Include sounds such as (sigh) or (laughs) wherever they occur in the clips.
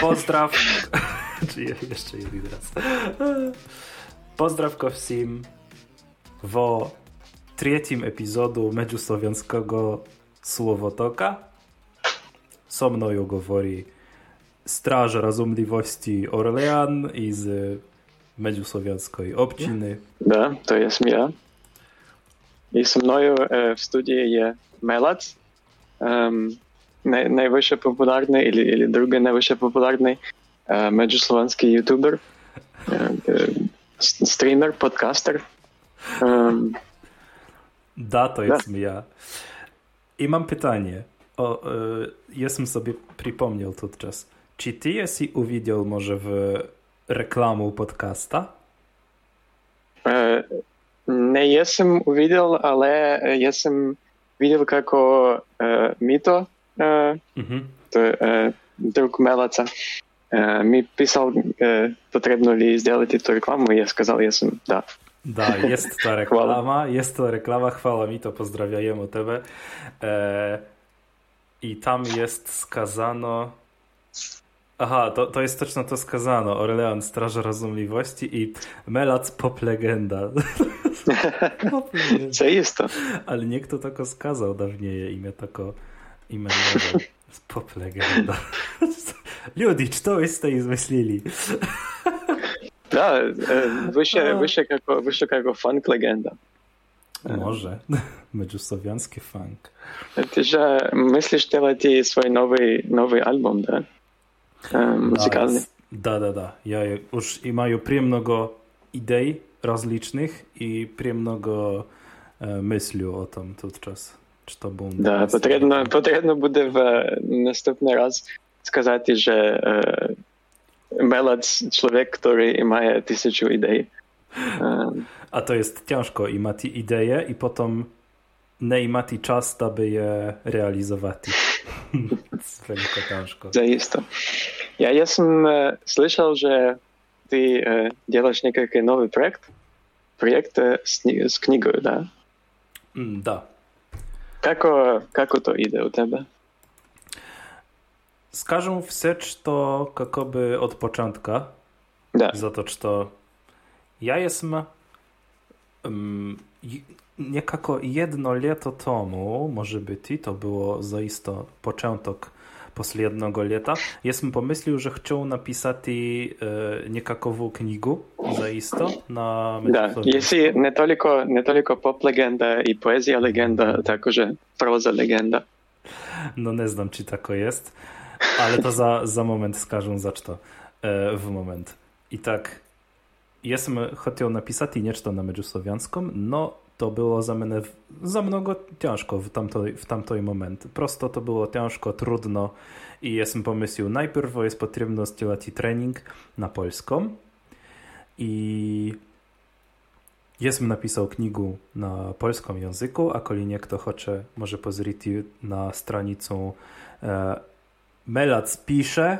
Pozdrav. (laughs) Czy jeszcze jeden raz. Pozdrawko всім vo trzecim epizodu Međuslovenskого Słowotoka. So mną govori Straż Rozumliwości Orlean iz Međuslovenskoj općiny. Da, to jest ja. I со мною e, w studii jest Melac, um, naj, najwyższy popularny, ili, ili drugi najwyższy popularny e, međuslovenski youtuber, e, streamer, podcaster. Um, da, to jest da. ja. I mam pytanie. O, jestem sobie przypomniał podczas. Czy ty jesteś uwidział może w reklamu podcasta? E, nie jestem uwidział, ale jestem widział jako e, Mito, e, mhm. to e, drug Melaca. E, mi pisał, e, potrzebno li сделать tę reklamę i ja сказал, jestem, da. Da, jest ta (laughs) reklama, jest to reklama, chwała mi to, pozdrawiam Tebe. E, I tam jest skazano. Aha, to, to jest точно to skazano. Orlean, Straża Rozumliwości i Melac Pop Legenda. (laughs) (laughs) Pop legenda. Co jest to? Ale nie kto tako skazał dawniej imię tako imię Pop Legenda. Ljudi, to jeste izmislili? Da, više, više, kako, više kako funk legenda. Może. Međuslovijanski funk. Ty, że myślisz делать свой новый, новый album, да? Muzykalny. Da, da, da. Ja już imaju prije mnogo idej različnih i prije mnogo e, myślił o tym podczas czy to był Да, потрібно, потрібно буде в наступний раз сказати, що е, Melac człowiek, który ma tysiąc idei. A to jest ciężko i ma te idee i potem nie ma czas, aby je realizować. (laughs) Wielko ciężko. Zaiste. Ja jestem e, słyszał, że ty e, делаешь некий новый проект. Проект с, с книгой, да? Mm, da. Как, как to idzie u ciebie? Скажем, все, что как бы от початка. Да. За то, что ja jestem um, niekako jedno leto temu, może być, to było zaisto początek после jednego lata, jestem pomyślał, że chciał napisać e, niekakową knigę zaisto na Да, jeśli nie tylko, nie tylko pop legenda i poezja legenda, także proza legenda. No nie znam, czy tako jest. Ale to za, za moment skażę zaczto e, w moment. I tak jestem chciał napisać niečto na međuslovianskom, no to było za mnie za mnogo ciężko w tamtoj, w tamtoj moment. Prosto to było ciężko, trudno i jestem pomyślał, najpierw jest potrzebno сделать trening na polską i jestem napisał knigę na polskim języku, a koli niekto chce, może pozrieť na stranicę e, Melac pisze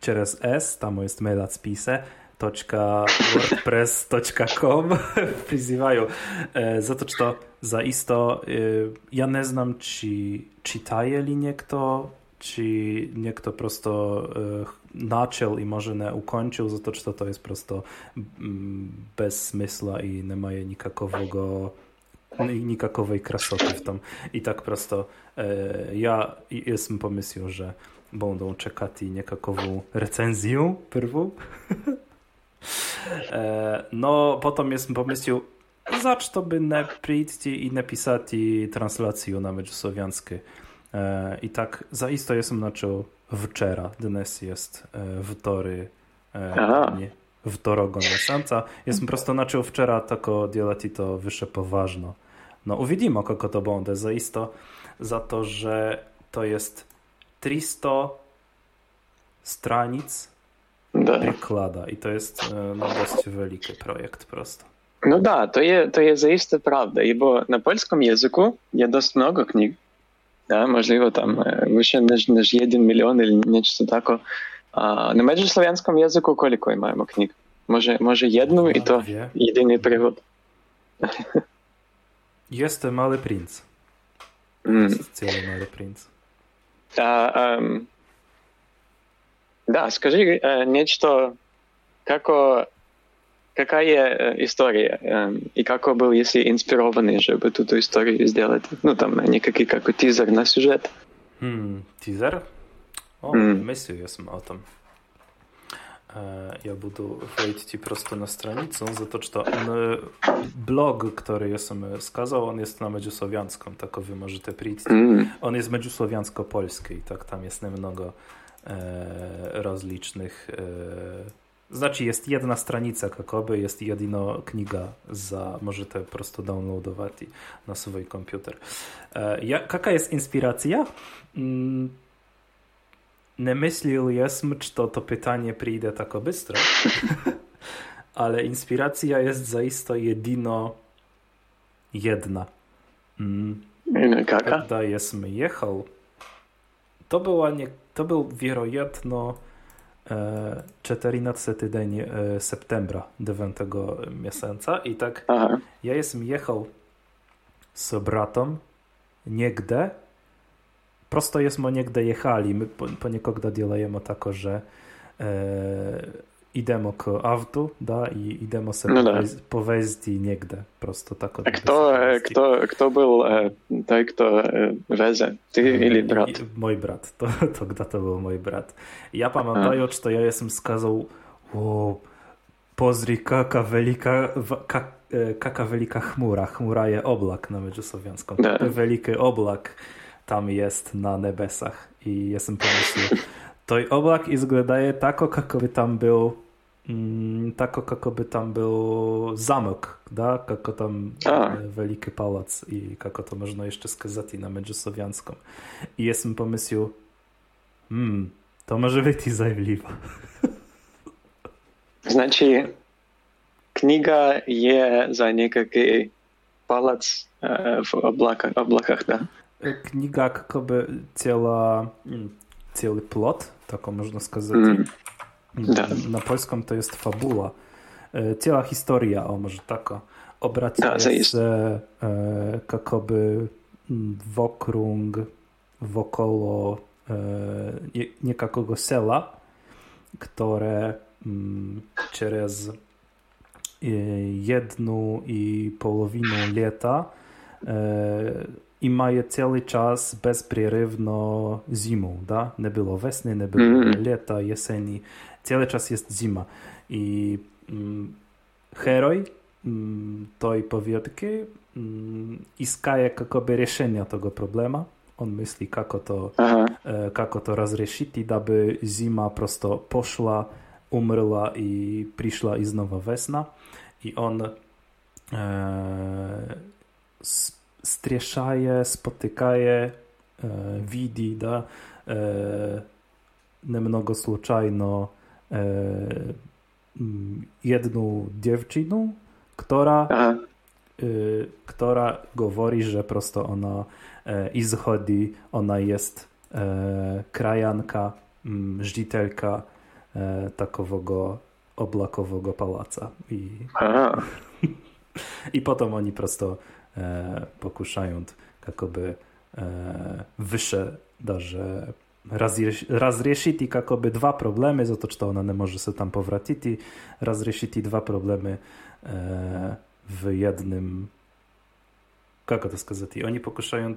przez S, tam jest Melac pisze, wordpress.com (laughs) prizywają. E, za to, czy to zaisto e, ja nie znam, czy czytaje li niekto, czy niekto prosto e, naciął i może nie ukończył, za to, czy to, jest prosto bez smysła i nie ma nikakowego nikakowej krasoty w tym. I tak prosto ja jestem pomysłu, że będą czekać niekakową recenzję (laughs) pierwszą. E, no, potom jaz sem pomislil, zašto by ne i ne pisati translaciju na međuslovjanski. E, I tak zaisto jestem sem načel včera, danes jest e, wtory, nie, wtorogon samca. Jaz sem prosto načel včera tako delati to više poważno. No, uvidimo, kako to będzie zaisto, za to, że to jest 300 stranic да. приклада i to jest no, dość wielki projekt prosto. No da, to jest, to jest zaiste prawda, bo na polskim języku jest dość mnogo knig. Да, можливо, там вище ніж, ніж 1 мільйон или нечто таке. А на межслов'янському язику коліко маємо книг? Може, може jedną i to jedyny przewód. (laughs) Jest Mały Princ. Mm. Jest cały Mały Princ. A, um, Да, скажи э, нечто, како, какая э, история э, и как был, если инспированный, чтобы эту историю сделать? Ну, там, некий как тизер на сюжет. Hmm, teaser? O, mm. myślę jestem o tym. Я буду войти просто на страницу, за то, что он, blog, który jestem skazał, on jest na medziusłowianskom, tak wy możecie przyjść. Mm. On jest medziusłowiansko-polski, tak tam jest mnogo e, rozlicznych e, znaczy jest jedna stranica kakoby, jest jedna kniga za możecie prosto downloadować na swój komputer. E, jaka jest inspiracja? Mm, nie myślał jestem, czy to, to pytanie przyjdzie tak bystro, (laughs) ale inspiracja jest zaiste jedyno jedna. Mm. Kaka? Kiedy jestem jechał, to była nie, to był wierojetno 14 tydzień e, septembra 9 miesiąca i tak Aha. ja jestem jechał z bratem niegde prosto jesmo niekde jechali. My poniekogda djelujemo tako, že e, idemo k autu, da, i idemo se no povesti negde, prosto tako. A kto, kto, kto byl e, taj, kto e, veze? Ty e, ili brat? Moj brat, to, (laughs) to kda to byl moj brat. Ja pamiętaję, što ja jesam skazał, wow, pozri kaka velika, kak, kaka velika chmura. Chmura je oblak na međusłowianskom. Da. Veliki oblak tam jest na nebesach i jestem pomysł. To oblak izgledaje tako kako by tam był mm, tako kako tam był zamek, da? kako tam A. veliki pałac i kako to można jeszcze skazać na međusłowianskom. I jestem pomysł, hmm, to może być i. Znaczy, kniga je za niekaký palac e, w oblakach, oblakach da? kniga jakby ciała, cały plot, taką można skazać. Mm. Na, tak. na polską to jest fabuła. E, cała historia, o może taka. Obraca tak, da, jest e, jakoby mm, wokrung, wokoło e, niejakiego sela, które m, przez e, jedną i połowinę lata e, i mają cały czas bezprzerywno zimą, da? Nie było wesny, nie było mm. lata, jesieni, cały czas jest zima. I mm, heroj mm, tej powiedzki mm, iskaje jakoby решения tego problemu. On myśli, jak to, e, jak to rozrzešić, aby zima prosto poszła, umrla i przyszła i znowu wesna. I on e, strzeszaje, spotykaje, e, widzi, da, e, немного случайно e, jedną dziewczynę, która, e, która mówi, że prosto ona e, izchodzi, ona jest e, krajanka, m, żitelka e, takowego oblakowego pałaca. I, (laughs) i potem oni prosto E, pokušajući kako bi e, više raz razriješiti kako bi dva problemy, zato to ona ne može se tam powratiti, razriješiti dwa problemy e, w jednym kako to skazati, oni pokušają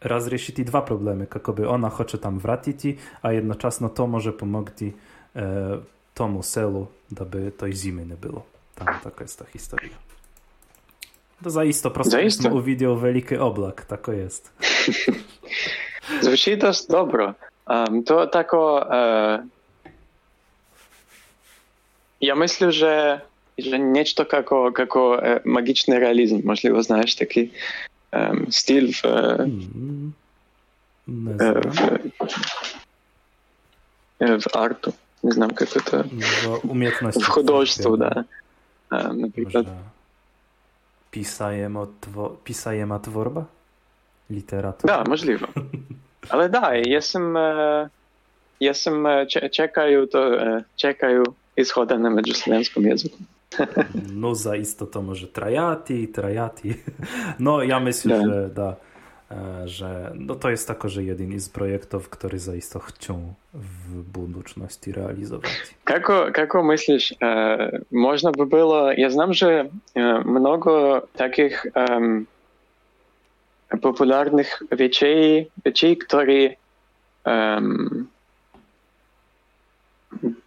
razriješiti dwa problemy, jakoby ona hoće tam vratiti, a jednoczasno to może pomogti e, tomu selu, da by tej zimy nie było. Tam taka jest ta historia. To zaisto prosto zaisto. uwidział wielki oblak, tako jest. (laughs) Звучит dość dobro. Um, to tako... Uh, ja myślę, że, że niečo kako, kako uh, magiczny realizm, możliwe znasz taki um, styl w, mm, w, w artu. Nie znam, jak to... W umiejętności. W художеству, да. Um, na przykład. Może pisajema tworba? Literatura? Da, możliwe. Ale da, jestem, jestem czekaju, to czekaju ishoda na međuslovenskom jeziku. no za isto to może trajati, trajati. No ja myślę, da. że da. że no to jest tako, że jeden z projektów, który zaisto chcą w budućności realizować. Kako, kako myślisz, e, można by było, ja znam, że e, mnogo takich um, popularnych rzeczy, rzeczy które um,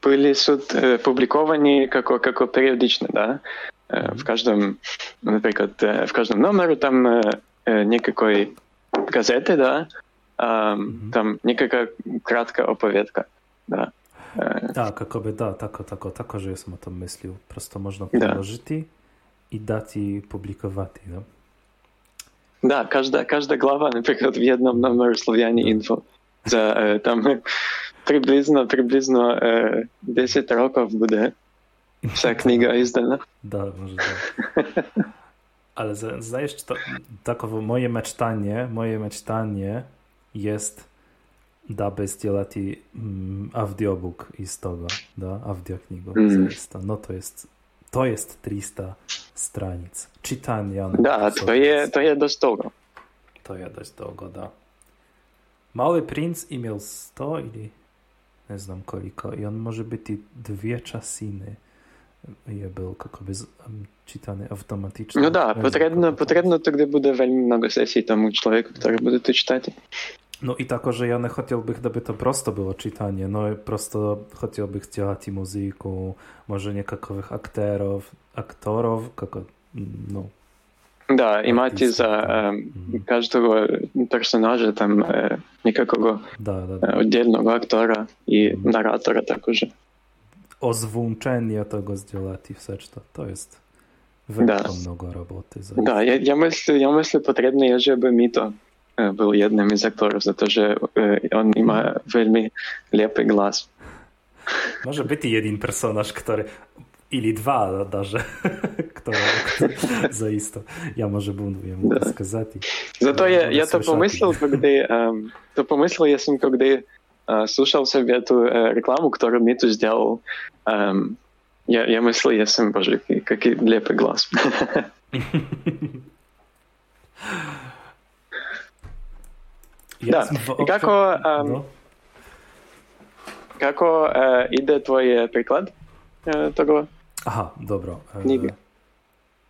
были суд, э, публикованы как, как периодично, да, э, в каждом, например, э, в каждом номере там никакой газеты, да, mm-hmm. там некая краткая оповедка, да. Da, kako bi, da, tako, tako, tako že sem o tom mislil. Prosto možno priložiti da. i dati publikovati. Da, da każda, każda glava, na przykład w jednym numeru Słowianie Info. Za, e, tam приблизно, приблизно е, 10 років буде вся книга izdana. Да, може, да. Ale zdajesz, to takowo moje mecztanie, moje mecztanie jest da bez dělati mm, audiobook z tego, da, audioknigu. Mm. No to jest, to jest 300 stranic. Czytania. Da, to je, to je dość długo. To je dość długo, da. Mały princ miał 100 ili ne znam koliko. I on može biti dvije časine je jabełko, koje automatycznie. No da, potrzebno, potrzebno to, gdy będzie bardzo mnogo sesji temu człowieku, który będzie to czytać. No i tako, że ja nie chciałbym, gdyby to prosto było czytanie, no prosto chciałbym chcieć muzyku, może niekakowych aktorów, aktorów, kako, no. Da, i macie za eh, mhm. um, każdego personaża tam eh, e, nikakogo da, da, oddzielnego aktora i mhm. narratora także Озвучення того зробити все що. То есть велико да. много роботи. За да, я, я myślę, я myślę потрібно, я żeby Mito był jednym z aktorów, za to, że on ma veľmi lepszy głos. Może być jeden personaż, który или два даже, кто заисто. Я може буду ему да. сказать. Зато я, я то помыслил, когда, эм, то помыслил, если когда э, слушал себе эту э, рекламу, которую Миту сделал, эм, я, я мыслил, если, боже, какой лепый глаз. Да, како, эм, како э, иде твой приклад э, того? Aha, dobra. E,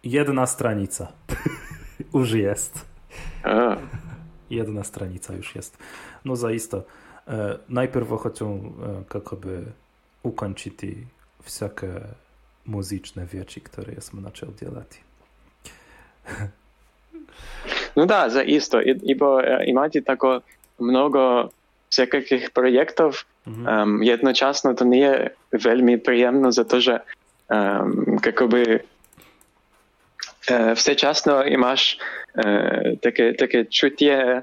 jedna stranica. już jest. A. Jedna stranica już jest. No zaisto. E, najpierw chcą e, jakoby ukończyć wszelkie muzyczne rzeczy, które jestem zaczął делать. No da, zaisto. I, i bo e, i macie tako mnogo всяких projektów, mhm. um, jednocześnie to nie jest veľmi przyjemne za to, że kako by всечасно имаш таке, таке чуття,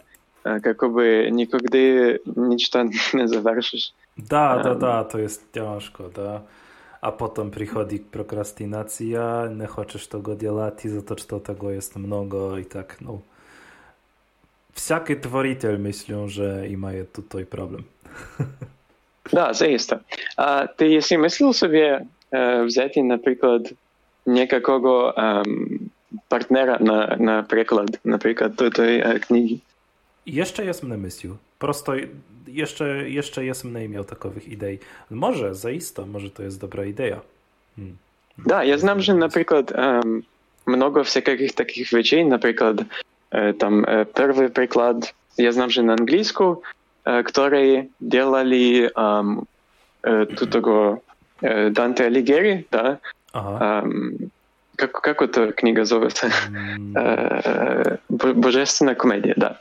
kako by nikdy niczego nie zaвершиш. Da, da, da, to jest ciężko, da. A potem przychodzi prokrastynacja, nie chcesz tego делать, za to, że tego jest mnogo i tak, no. Всякий творитель myślą, że i mają tutaj problem. Да, заїсто. А ти, якщо мислив собі взяти, наприклад, ніякого партнера на, на переклад, наприклад, до тої книги. Jeszcze jestem na myśli. Prosto jeszcze, jeszcze jestem nie miał takowych idei. Może, zaisto, może to jest dobra idea. Hmm. Да, я знам, że na przykład um, много всяких таких вещей, например, там первый приклад, я знам, że na английску, которые делали um, тут того Данте Алигери, да. Ага. Как, как эта книга зовется? (laughs) Mm. Божественная комедия, да.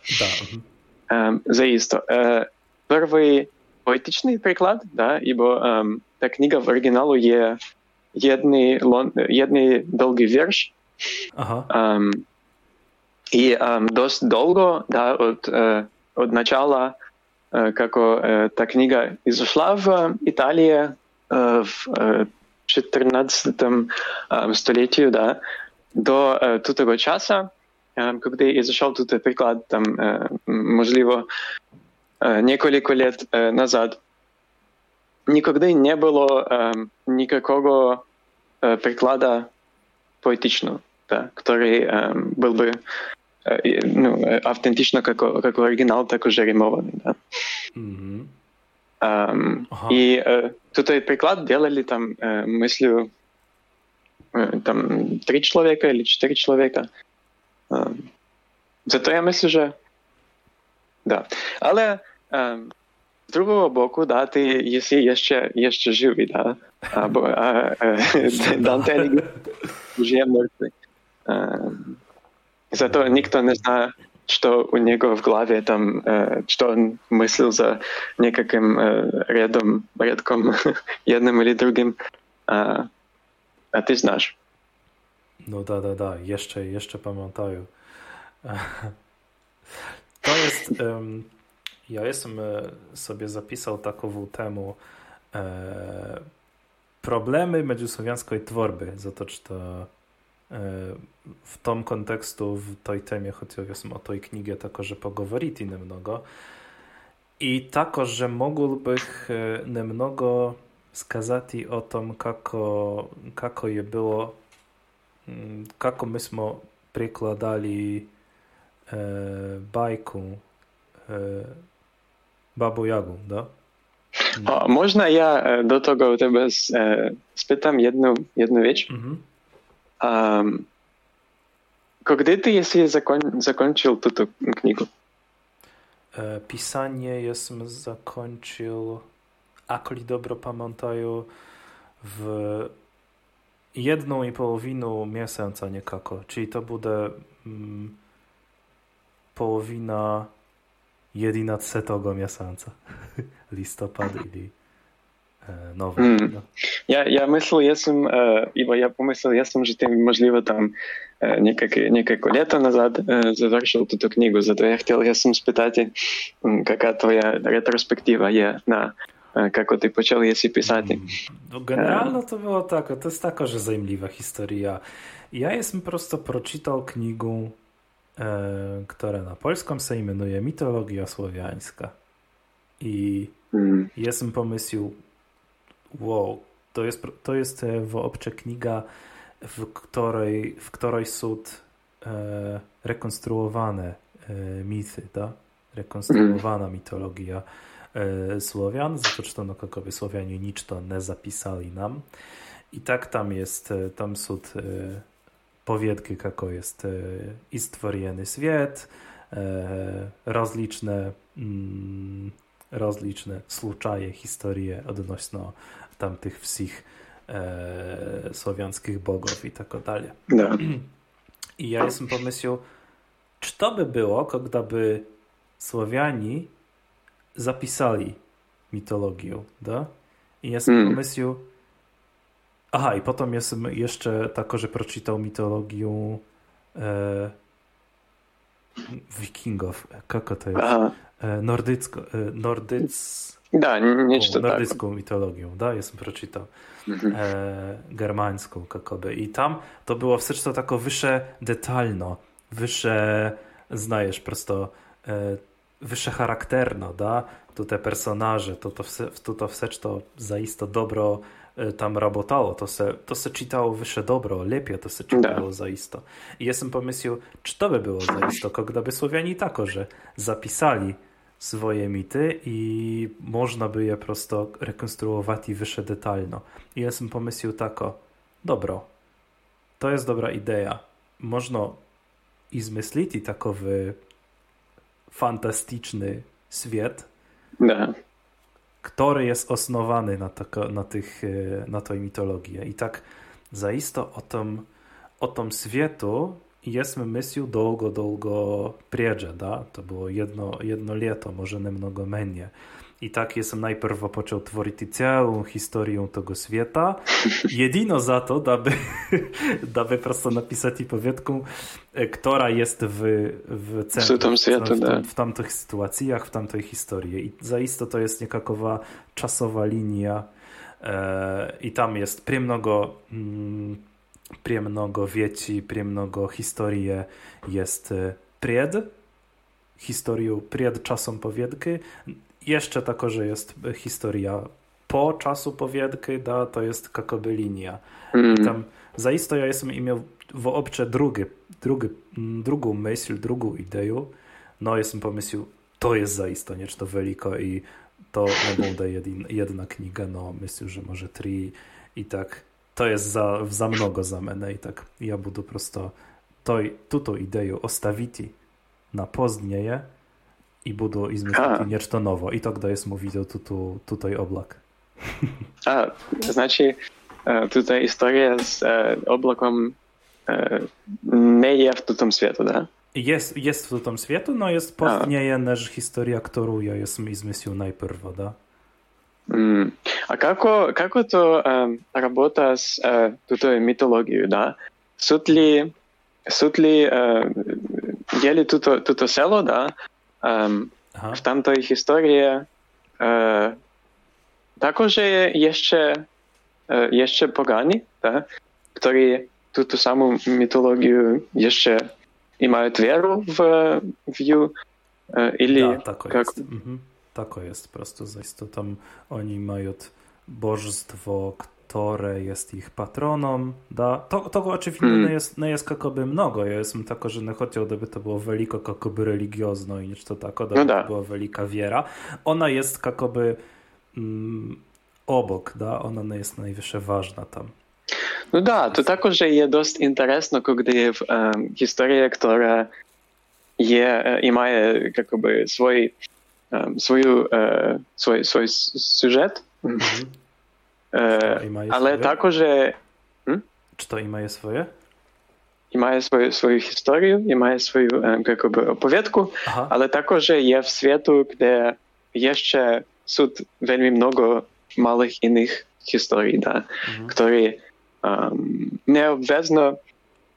да. Заисто. Первый поетичный приклад, да, ибо та книга в оригиналу є єдний, єдний довгий вірш. Ага. И um, досить долго, да, от, uh, от начала, uh, как uh, та книга изошла в Италии, в XIV столетию, да, до того часу, когда я зашел тут приклад, там, можливо, несколько лет назад, никогда не было никакого приклада поэтичного, да, который был бы ну, автентично како, како оригинал, тако же римовани. Да? Мгм. Um, Ага. и э, тут и приклад делали там, э, мыслю, э, там три человека или четыре человека. Эм, зато я мислю, що да. Але ем, з другого боку, да, ти єси є ще, є ще живий, да. Або а, е, Данте Аліг'єрі вже є мертвий. Ем, зато ніхто не знає, что у него в голове там, э, что он мыслил за некаким э, рядом, рядком jednym или другим. А, а ty znasz. No da, da, da, jeszcze, jeszcze pamiętają. (laughs) To jest, em, ja jestem e, sobie zapisał takową temu e, problemy međusłowiańskiej tworby, zato što e, w tom kontekstu, w tej temie, sam o tej knjige tako, że pogovoriti nemnogo. I tako, że mógłbych e, nemnogo skazati o tom kako, kako je bilo Mm, kako my smo prikladali e, bajku e, Babu Jagu, da? A można ja e, do tego u tebe e, spytam jedną, jedną rzecz? Mhm. Ty jeśli zakoń, zakończył tę knigę? E, pisanie jestem zakończył, akoli dobro pamiętają, w jedną i połowinu miesiąca niekako, czyli to będzie mm, połowina 11 miesiąca, listopad ili nowy. Mm. Ja, ja myślę, jestem, e, Iwo, ja pomyślał, jestem, że ty możliwe tam e, niekako, niekako lata nazad e, završil tę knigę, zato ja chciał, jestem spytać, m, jaka twoja retrospektywa jest na e, kako ty począł jeśli pisać. No generalno to było tak, to jest taka, że zajmliwa historia. Ja jestem prosto proczytał knigę, e, która na polską się imenuje Mitologia Słowiańska. I Mm. jestem pomyślał, wow, to jest, to jest e, w obcze kniga, w której, w której są e, rekonstruowane e, mity, da? rekonstruowana mitologia e, Słowian, zresztą no kakowie Słowianie nic to nie zapisali nam. I tak tam jest, e, tam są e, powiedki, kako jest e, i stworzony świat, rozliczne mm, rozliczne historie odnośnie tamtych wsich e, słowiańskich bogów i tak dalej. Da. I ja jestem pomyślał, czy to by było, gdyby Słowiani zapisali mitologię, da? I ja jestem Mm. pomyślał, aha, i potem jestem jeszcze tako, że przeczytał mitologię e, wikingów. Kako to jest? Aha. E, nordycko, e, nordyc, Da, niečo tak. nordycką mitologię, da? Jestem przeczytał Mhm. e, germańską kakoby. I tam to było wszystko tako wyższe detalno, wyższe, znajesz prosto, e, wyższe charakterno, da? Tu te personaże, to to, to, to wsecz to zaisto dobro e, tam robotało, to se, to se czytało wyższe dobro, lepiej to se czytało zaisto. I jestem pomyślał, czy to by było zaisto, gdyby Słowiani tako, że zapisali swoje mity i można by je prosto rekonstruować i wyższe detalno. I ja sam pomyślał tako, dobro, to jest dobra idea. Można i zmyślić i takowy fantastyczny świat, Da. który jest osnowany na, tako, na, tych, e, na tej mitologii. I tak zaisto o tom, o tom światu jesmy myślał długo, długo priedzie, da? To było jedno, jedno lato, może nie mnogo mniej. I tak jestem najpierw począł tworzyć całą historię tego świata, (laughs) jedyno za to, daby, (laughs) daby prosto napisać i powiedzką, e, która jest w, w centrum, tym światu, w, da. w tamtych sytuacjach, w tamtej historii. I zaisto to jest niekakowa czasowa linia e, i tam jest premnogo mm, premnogo wieci, premnogo historie jest e, pred historią przed czasem powiedki. Jeszcze tako, że jest historia po czasu powiedki, da, to jest kakoby linia. I Mm. tam Zaisto ja jestem miał w obcze drugi, drugi, drugą myśl, drugą ideę. No jestem pomyślał, to jest zaisto niečo veliko i to nebude jedin, jedna kniga, no myślę, że może trzy i tak to jest za, za mnogo za mene i tak ja budu prosto toj, tuto ideju ostaviti na pozdnieje i budu izmisliti niečo novo i tak da jesmo vidjeli tuto, tutaj oblak. (laughs) A, znači tutaj historia z oblakom nie je w tutom svijetu, da? Jest, jest w tutom svijetu, no jest pozdnieje než historia, którą ja jesam izmislil najprvo, da? А како, како то э, эм, работа с э, тутой э, митологией, да? Сут ли, сут ли, э, ели туто, э, туто село, да? Эм, ага. В там той истории. Э, також є ще, е, є ще да? Которые ту, ту саму мітологію є имеют веру в, в, ю в, в, в, в, в, Tako jest, prosto zaiste tam oni mają bożstwo, które jest ich patronom, da. To, to oczywiście mm. nie jest, nie jest kakoby mnogo, ja jestem tako, że nie chciał, to było veliko kakoby religiozno i niż to tako, da, no da. to była velika wiera. Ona jest kakoby mm, obok, da, ona nie jest najwyższe ważna tam. No da, to tako, że jest dość interesno, kiedy um, historia, która je, i ma jakoby swój sužet, mm-hmm. uh, ale takože... Hm? Czy to ima je svoje? I mają swoją, swoją historię, i mają swoją jakby opowiadku, Aha. ale takože je w świecie, gdzie jeszcze są veľmi mnogo małych innych historii, da, mm-hmm. które um, neobvezno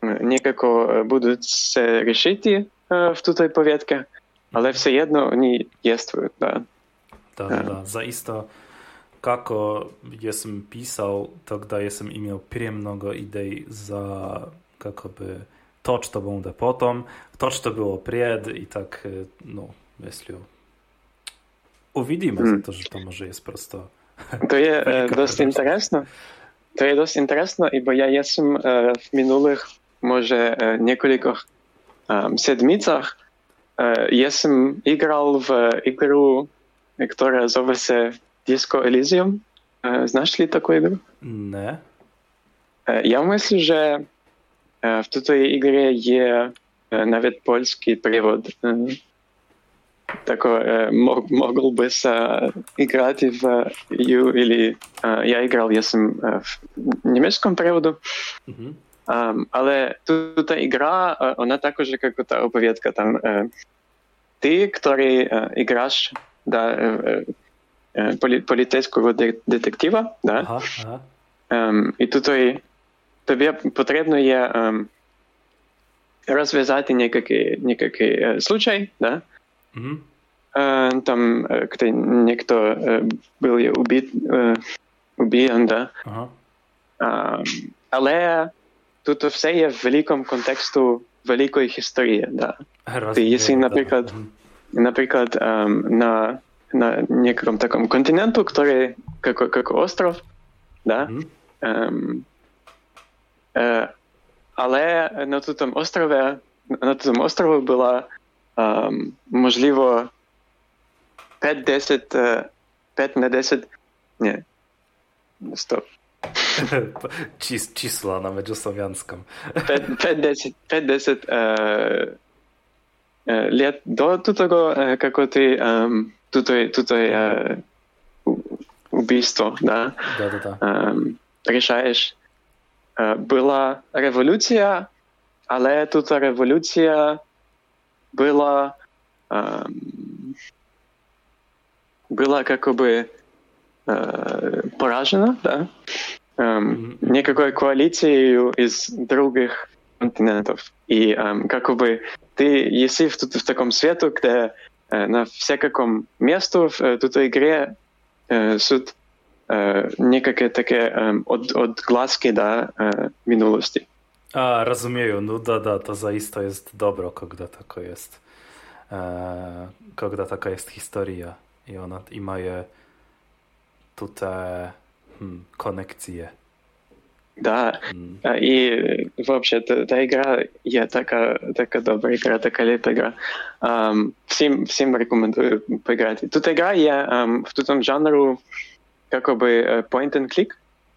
niekako budú se rešiti uh, v tutej poviedke, ale все jedno oni jestvujú. Da. Da, da, da. Zaisto, kako jesam pisao, тогда jesam imao prije mnogo idej za kako by to, što bude potom, to, što było prijed i tak, no, myślę, uvidíme hmm. za to, že to może jest prosto... To je dość interesno. To je dość interesno, bo ja jestem w minulych może niekolikich sedmicach Jesam igral v igru, która zove se Disco Elysium. Znaš li takvu igru? Ne. Ja myslím, že v této igre je nawet polski przewód. Tako mogol by sa igrati v ju ili ja igral, ja som v nemeckom prevodu. Mm-hmm. Um, ale tuta igra, ona takože kako ta opoviedka tam uh, ty, ktorý uh, igraš da, uh, uh, politejskого de- detektiva, da? Aha, aha. Um, і тут тобі потрібно є um, розв'язати некакий, некакий uh, случай, да? Mm-hmm. Uh, там, uh, где некто uh, был убит, uh, убиен, да? Ага. Um, але тут все є в великому контексту великої історії. Да. Ти, якщо, наприклад, наприклад um, на, на некому такому континенту, который как, как остров, да, mm-hmm. um, uh, але на тому острові на тому острові була um, можливо 5-10 5 на 10 ні, стоп Čísla na međuslovianskom. 5-10 uh, лет до того, как ты туто uh, убийство, да, да, да, да. Решаешь. Была революция, але тут революция была была как бы поражена, да, um, никакой коалиции из других континентов. И um, как бы ты, если в, в таком свету, где uh, на всяком месту в uh, той игре uh, суд uh, некое такое um, od, odglaski da uh, minulosti. A, rozumieją. No da, da, to zaiste jest dobro, когда tako jest. E, когда taka jest historia i ona i ma je tutaj hmm, konekcje. Да, mm. и вообще та, та игра є така, така добра игра, така лепа игра. Um, всім, всім рекомендую поиграти. Тут игра є um, в тутом жанру как бы point and click.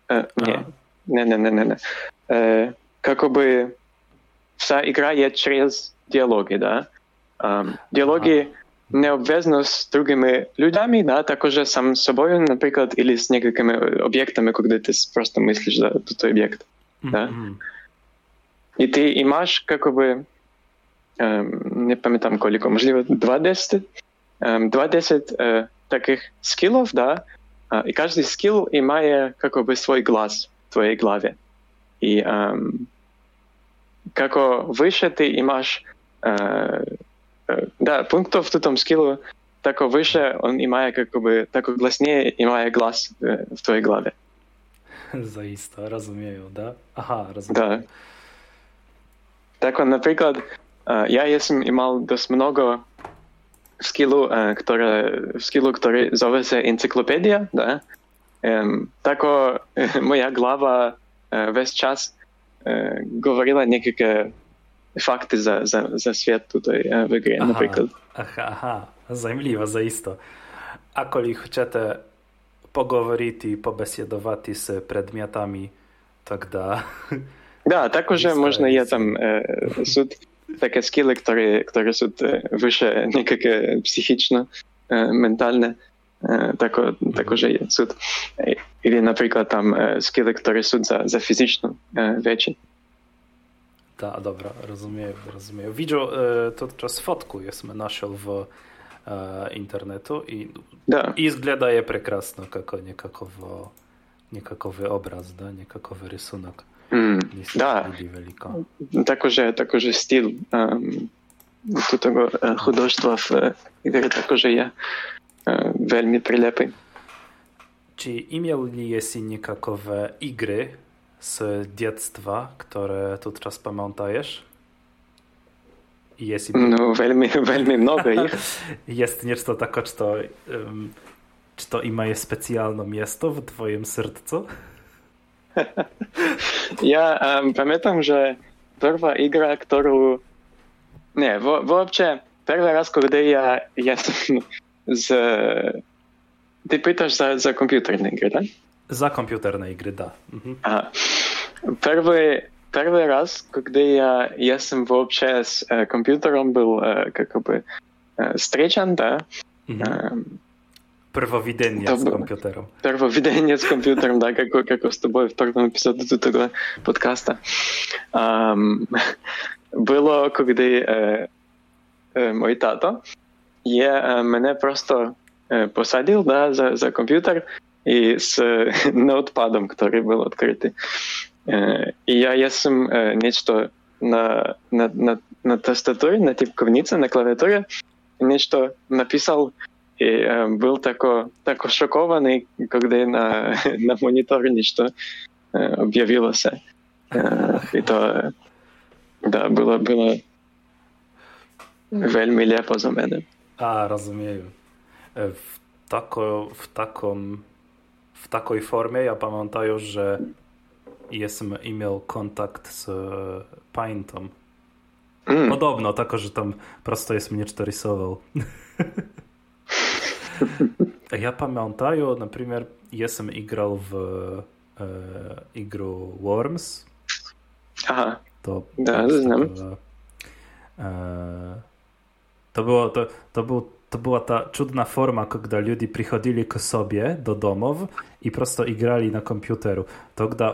Uh, не, не, не, не, не, не. Uh, как бы вся игра є через диалоги, да. Um, диалоги ага необв'язано з другими людьми, да, також сам з собою, наприклад, або з некількими об'єктами, коли ти просто мислиш за той об'єкт. Mm-hmm. Да? І ти і маєш, як би, ем, не пам'ятаю коліко, можливо, 2-10, ем, 2-10 е, таких скілів, да, е, і кожен скіл і має, як би, свій глаз в твоїй главі. І ем, як вище ти і маєш е, da, punktów w tym skilu tako wyższe on ima jakby tako glasniej ima głos w twojej głowie. Zaista, rozumiem, da? Aha, rozumiem. Da. Tak, na przykład ja jestem imal dość mnogo w skillu, które, w skillu, który zove się encyklopedia, da? Tako moja głowa весь час говорила некие fakty za, za, za świat tutaj e, w grze, na przykład. Aha, aha, zajmljivo, zaisto. Ako li chcete pogovoriti, pobesjedovati se predmiotami, tak da... Да, також можна є там е, суд таке скіли, які, які суд вище ніяке психічно, е, ментальне, е, тако, також є суд. Или, наприклад, там скіли, які суд за, за фізичну е, речі. Tak, dobra, rozumiem, rozumiem. Widział e, to czas fotku jesmy našel w e, internetu i, da. i wygląda прекрасно, како некаково некаковый образ, да, некаковый рисунок. Mm, да. Велико. Також, також стиль um, того художества в ігри також є uh, вельми прилепий. Czy imieli jesi niekakove igry, z dziecka, które tu teraz pamiętajesz? Jest no, veľmi, veľmi mnogo ich. (laughs) Jest něco tako, czy to, um, czy to ima specjalne miejsce w twoim sercu? (laughs) ja um, pamiętam, że pierwsza igra, którą... Nie, w, w ogóle pierwszy raz, kiedy ja jestem (laughs) z... Ty pytasz za, za komputerne gry, tak? За компьютерные игры, да. Угу. Ага. Первый, первый раз, когда я, если вообще с э, компьютером был э, как бы э, встречен, да. Угу. Э, Первовидение с компьютером. Первовидение с компьютером, да, как, как с тобой в первом эпизоде этого подкаста. Um, было, когда э, э, мой тато я, э, мене просто э, посадил, да, за, за компьютер, i z notepadem, który był odkryty. I ja jestem nieco на на на na tastaturze, na typkownicy, на клавиатуре нечто написал и э, был такой, такой шокованный, когда на, (laughs) на мониторе нечто э, объявилось. Э, и то, да, было, было вельми лепо за мене. А, разумею. Э, в, тако, в таком w takiej formie. Ja pamiętam, że jestem miał kontakt z Paintą. Mm. Podobno, tako, że tam prosto jest mnie rysował. (laughs) ja pamiętam, na przykład, jestem grał w e, igru Worms. Aha. To, da, to, znam. e, to było, to, to był to była ta czudna forma, kiedy ludzie przychodzili k sobie do domów i prosto igrali na komputeru. To gdy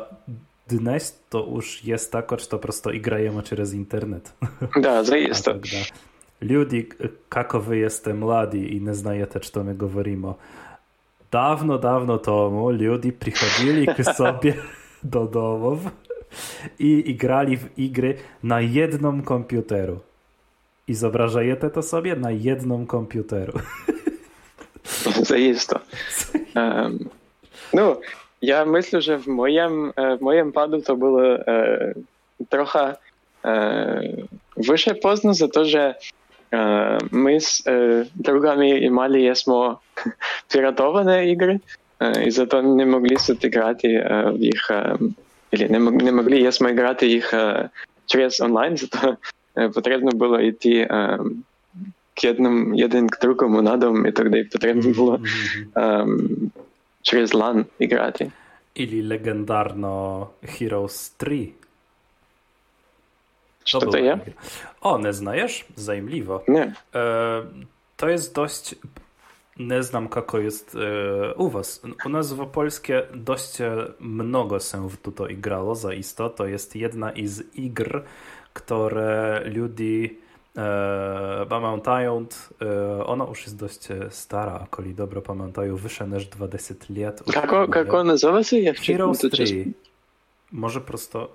dnes to już jest tak, że to prosto igrajemy przez internet. (laughs) Da, zaista. Ludzie, kako wy jeste mladi i ne znajete što my govorimo. Dawno, dawno temu ludzie przychodzili k (laughs) sobie do domów i igrali w igry na jednym komputeru i zobrażajecie to sobie na jedną komputeru. (laughs) Zajesto. Um, no, ja myślę, że w moim, w moim padu to było e, trochę e, wyższe poznać za to, że e, my z e, drugami mali jesmo (laughs) piratowane igry e, i za to nie mogli sobie grać w ich, или не, мог- не могли ясмо грати їх е, через онлайн, зато е, потрібно було йти е, к одному, один к другому на дом, і тоді потрібно було е, через LAN грати. Ili legendarno Heroes 3. Що była то є? gra. O, nie znajesz? Zajmliwo. Не. E, to jest dość. Nie znam, kako jest e, u was. U nas w Polskie dość e, mnogo się w to igrało, zaisto. To jest jedna z igr, które ludzie pamiętają. E, ona już jest dość e, stara, koli dobro pamiętają, wyższe niż 20 lat. Jak ona nazywa się? Ja Heroes 3. Może prosto...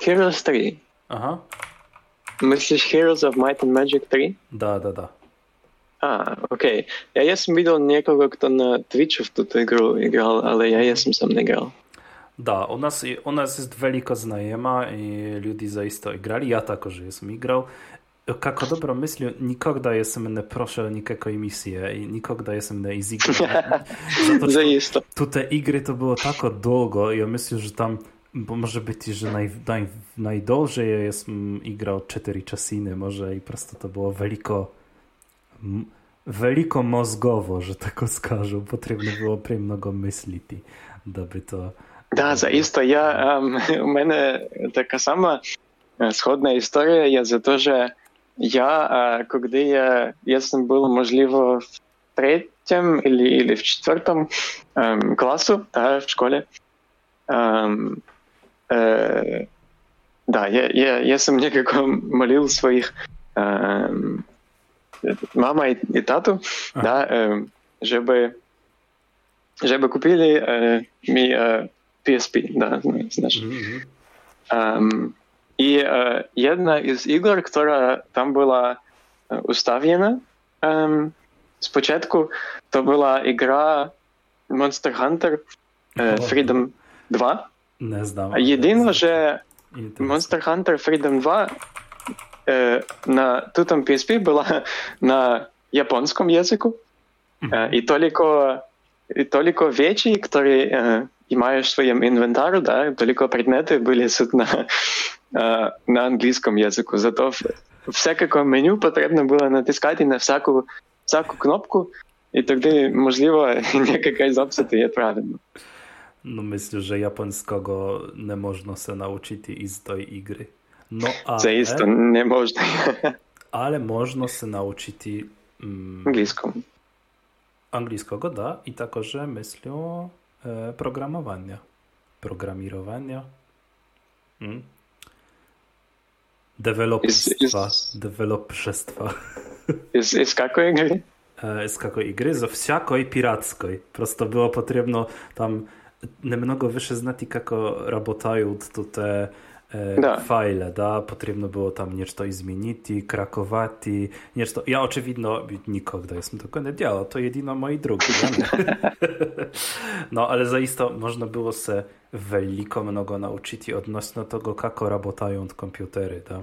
Heroes 3. Aha. Myślisz Heroes of Might and Magic 3? Da, da, da. A, okej. Okay. Ja jestem widział niekogo, kto na Twitchu w tę grę grał, ale ja jestem sam nie grał. Da, u nas, u nas jest veliko znajema i ljudi zaista igrali, ja takože jesam igrao. Kako dobro myślę, nikogo jestem nie proszę o nikakoj misji i nikogo jestem nie iz igry. Zato że. Tu te igry to było tako długo, ja myślę, że tam bo może być, że naj, naj, najdłużej jest igrał 4 czasiny, może i prosto to było veliko veliko mozgowo, że tak (laughs) skażę. Potrzebne było premnogo myśliti, da by to Да, заїсто. Я, ем, (laughs) у мене така сама е, сходна історія є за те, що я, е, коли я, jesam был, можливо, в третьем или, или в четвертом ем, класу, да, в школі, ем, е, да, я, я, я сам некако молил своих ем, мама и, и тату, Ага. да, żeby kupili e, mi e, PSP, да, ну, знаешь. Mm-hmm. И э, одна из игр, которая там была э, уставлена э, спочатку, то была игра Monster Hunter э, Freedom 2. Не знав. Єдине вже Monster Hunter Freedom 2 е, на тутом PSP була (laughs) на японському язику. Е, і тільки і только вещи, которые е, і маєш в своєму інвентару, да, только предмети були суд на, е, на англійському язику. Зато в- всяке меню потрібно було натискати на всяку, всяку кнопку, і тоді, можливо, якась записати є правильно. No myślę, że japońskiego nie można się nauczyć i z tej igry. No Це істо ale, не можна (laughs) ale można się nauczyć mm, англійському. angielskiego, da, i także myślę e, programowania. Programirowania. Mm. Deweloperstwa. Is- is- Deweloperstwa. (laughs) Із, із якої гри? e, z какой игры, за всякой пиратской. Просто было потребно там немного выше знать, как работают тут E, da. fajle, da, potrebno było tam nešto izmeniti, krakovati, nešto, ja očevidno nikogdaj sem tako ne delal, to je edino drugi. (laughs) no, ale zaisto można było se veliko mnogo naučiti odnosno tego, kako rabotają komputery, da.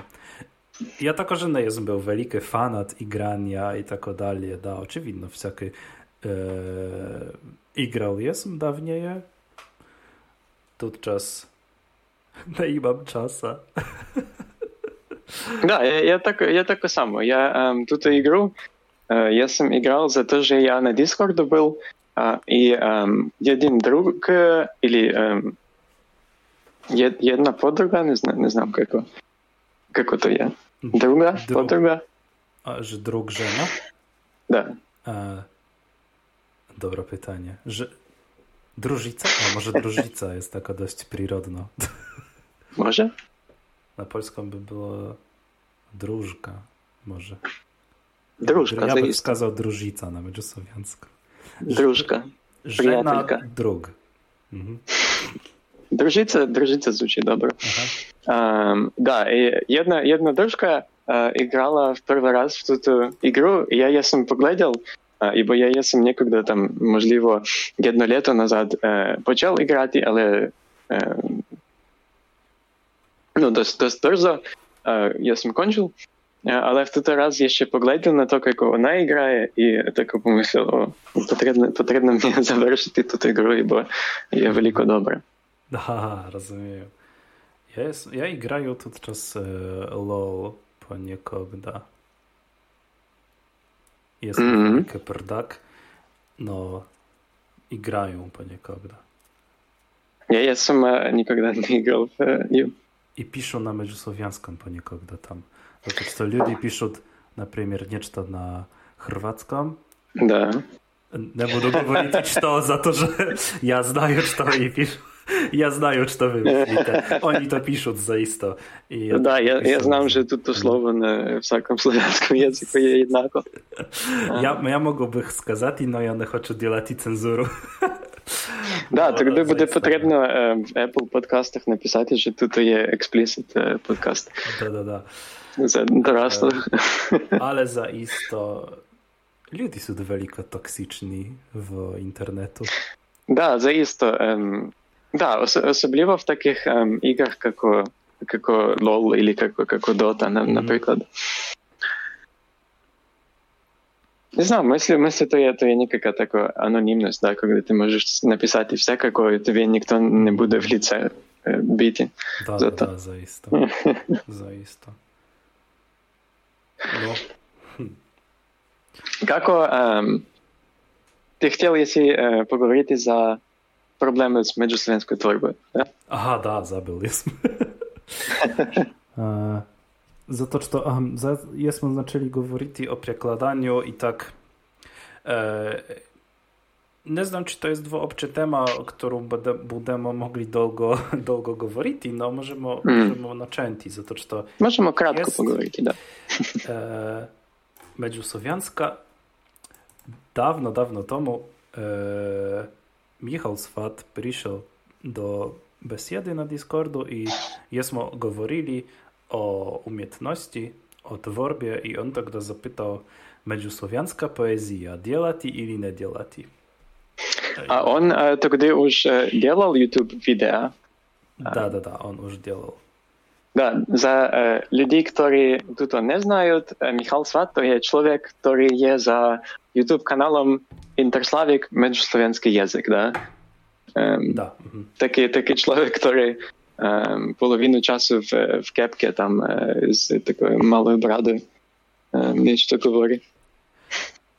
Ja tako že ne no, był veliki fanat igrania i tako dalej, da, oczywiście vsaki e, igral jesam dawniej, tutczas час (laughs) не imam czasa. (laughs) Да, я, я, так, я так само. Я ем, тут игру, е, я сам играл за то, что я на Discord был, а, и ем, один друг, е, или ем, є- одна подруга, не знаю, не знаю, как, как это я. Друга, Друг. подруга, A, że drug żena? да. E, dobre pytanie. Że drużyca? A może drużyca jest taka dość przyrodna. (laughs) Może? Na polską by było drużka. Może. Дружка, Ja bym заїзд. wskazał drużyca na meczu słowiańsku. Дружка. Żena Приятелька. drug. Mhm. Дружиться, дружиться звучит добре. Aha. Ем, да, и одна, одна дружка е, играла в первый раз в эту игру, и я я сам поглядел, е, ібо я я сам некогда там, можливо, одно літо назад е, почав грати, але no to też za, e, ja sam kończył, e, ale w ten raz ja się na to, jak ona graje i tak pomyślał, o, potrzebne, potrzebne mnie završiti tę grę, bo jest wielko dobra. (laughs) Aha, rozumiem. Ja, jest, ja i graję tu czas e, LOL poniekogda. Jestem mhm. mm -hmm. no i grają poniekogda. Ja jestem nigdy nie grał w И пишу на междусловянском poniekogda tam. Zato что люди пишут, например, нечто на хорватском. Да. Не буду говорить, что за то, что я знаю, что и пишу. Я знаю, что вы мыслите. Они то пишут заисто. И да, я, я знам, że tu to słowo na всяком славянском języku je jednako. Ja, ja mogę bych сказать, но я не хочу делать цензуру. Да, тоді буде потрібно в Apple подкастах написати, що тут є explicit подкаст. Да-да-да. Це доросло. Але заисто люди są велико toksyczni w internetu. Да, заисто. Да, особливо в таких ем, іграх, як, як LOL или як, як Dota, наприклад. Mm-hmm. Не знаю, мысли, мысли то є, то є некая такая анонимность, да, когда ты можешь написать и все какое, тебе никто не будет в лице э, бить. Да, за да, да, заисто. заисто. Ну. Како, ем, ти хотів, якщо е, поговорити за problemy z međuslovanskoj tvorbe. Ja? Aha, da, zabil (laughs) (laughs) jesmo. Zato što um, za, jesmo začeli govoriti o prekladanju i tak e, ne znam, czy to jest dwoopće tema, o którą budemo mogli dolgo, (laughs) dolgo govoriti, no možemo, mm. možemo načenti, zato što Možemo kratko jest, pogovoriti, da. e, dawno, dawno temu e, Michał Swat przyszedł do besiedy na Discordu i jesmo govorili o umiejętności, o tworbie i on тогда zapytał međusłowiańska poezja, делати или не делати? A on тогда już делал YouTube wideo? Да, да, да, он уже делал. Да, за е, людей, які тут не знають, Михайло Сват то є чоловік, який є за YouTube каналом Interslavic Межслов'янський язик, да? Um, да. Такий, такий чоловік, який um, половину часу в, в кепці там з такою малою брадою um, нечто говорить.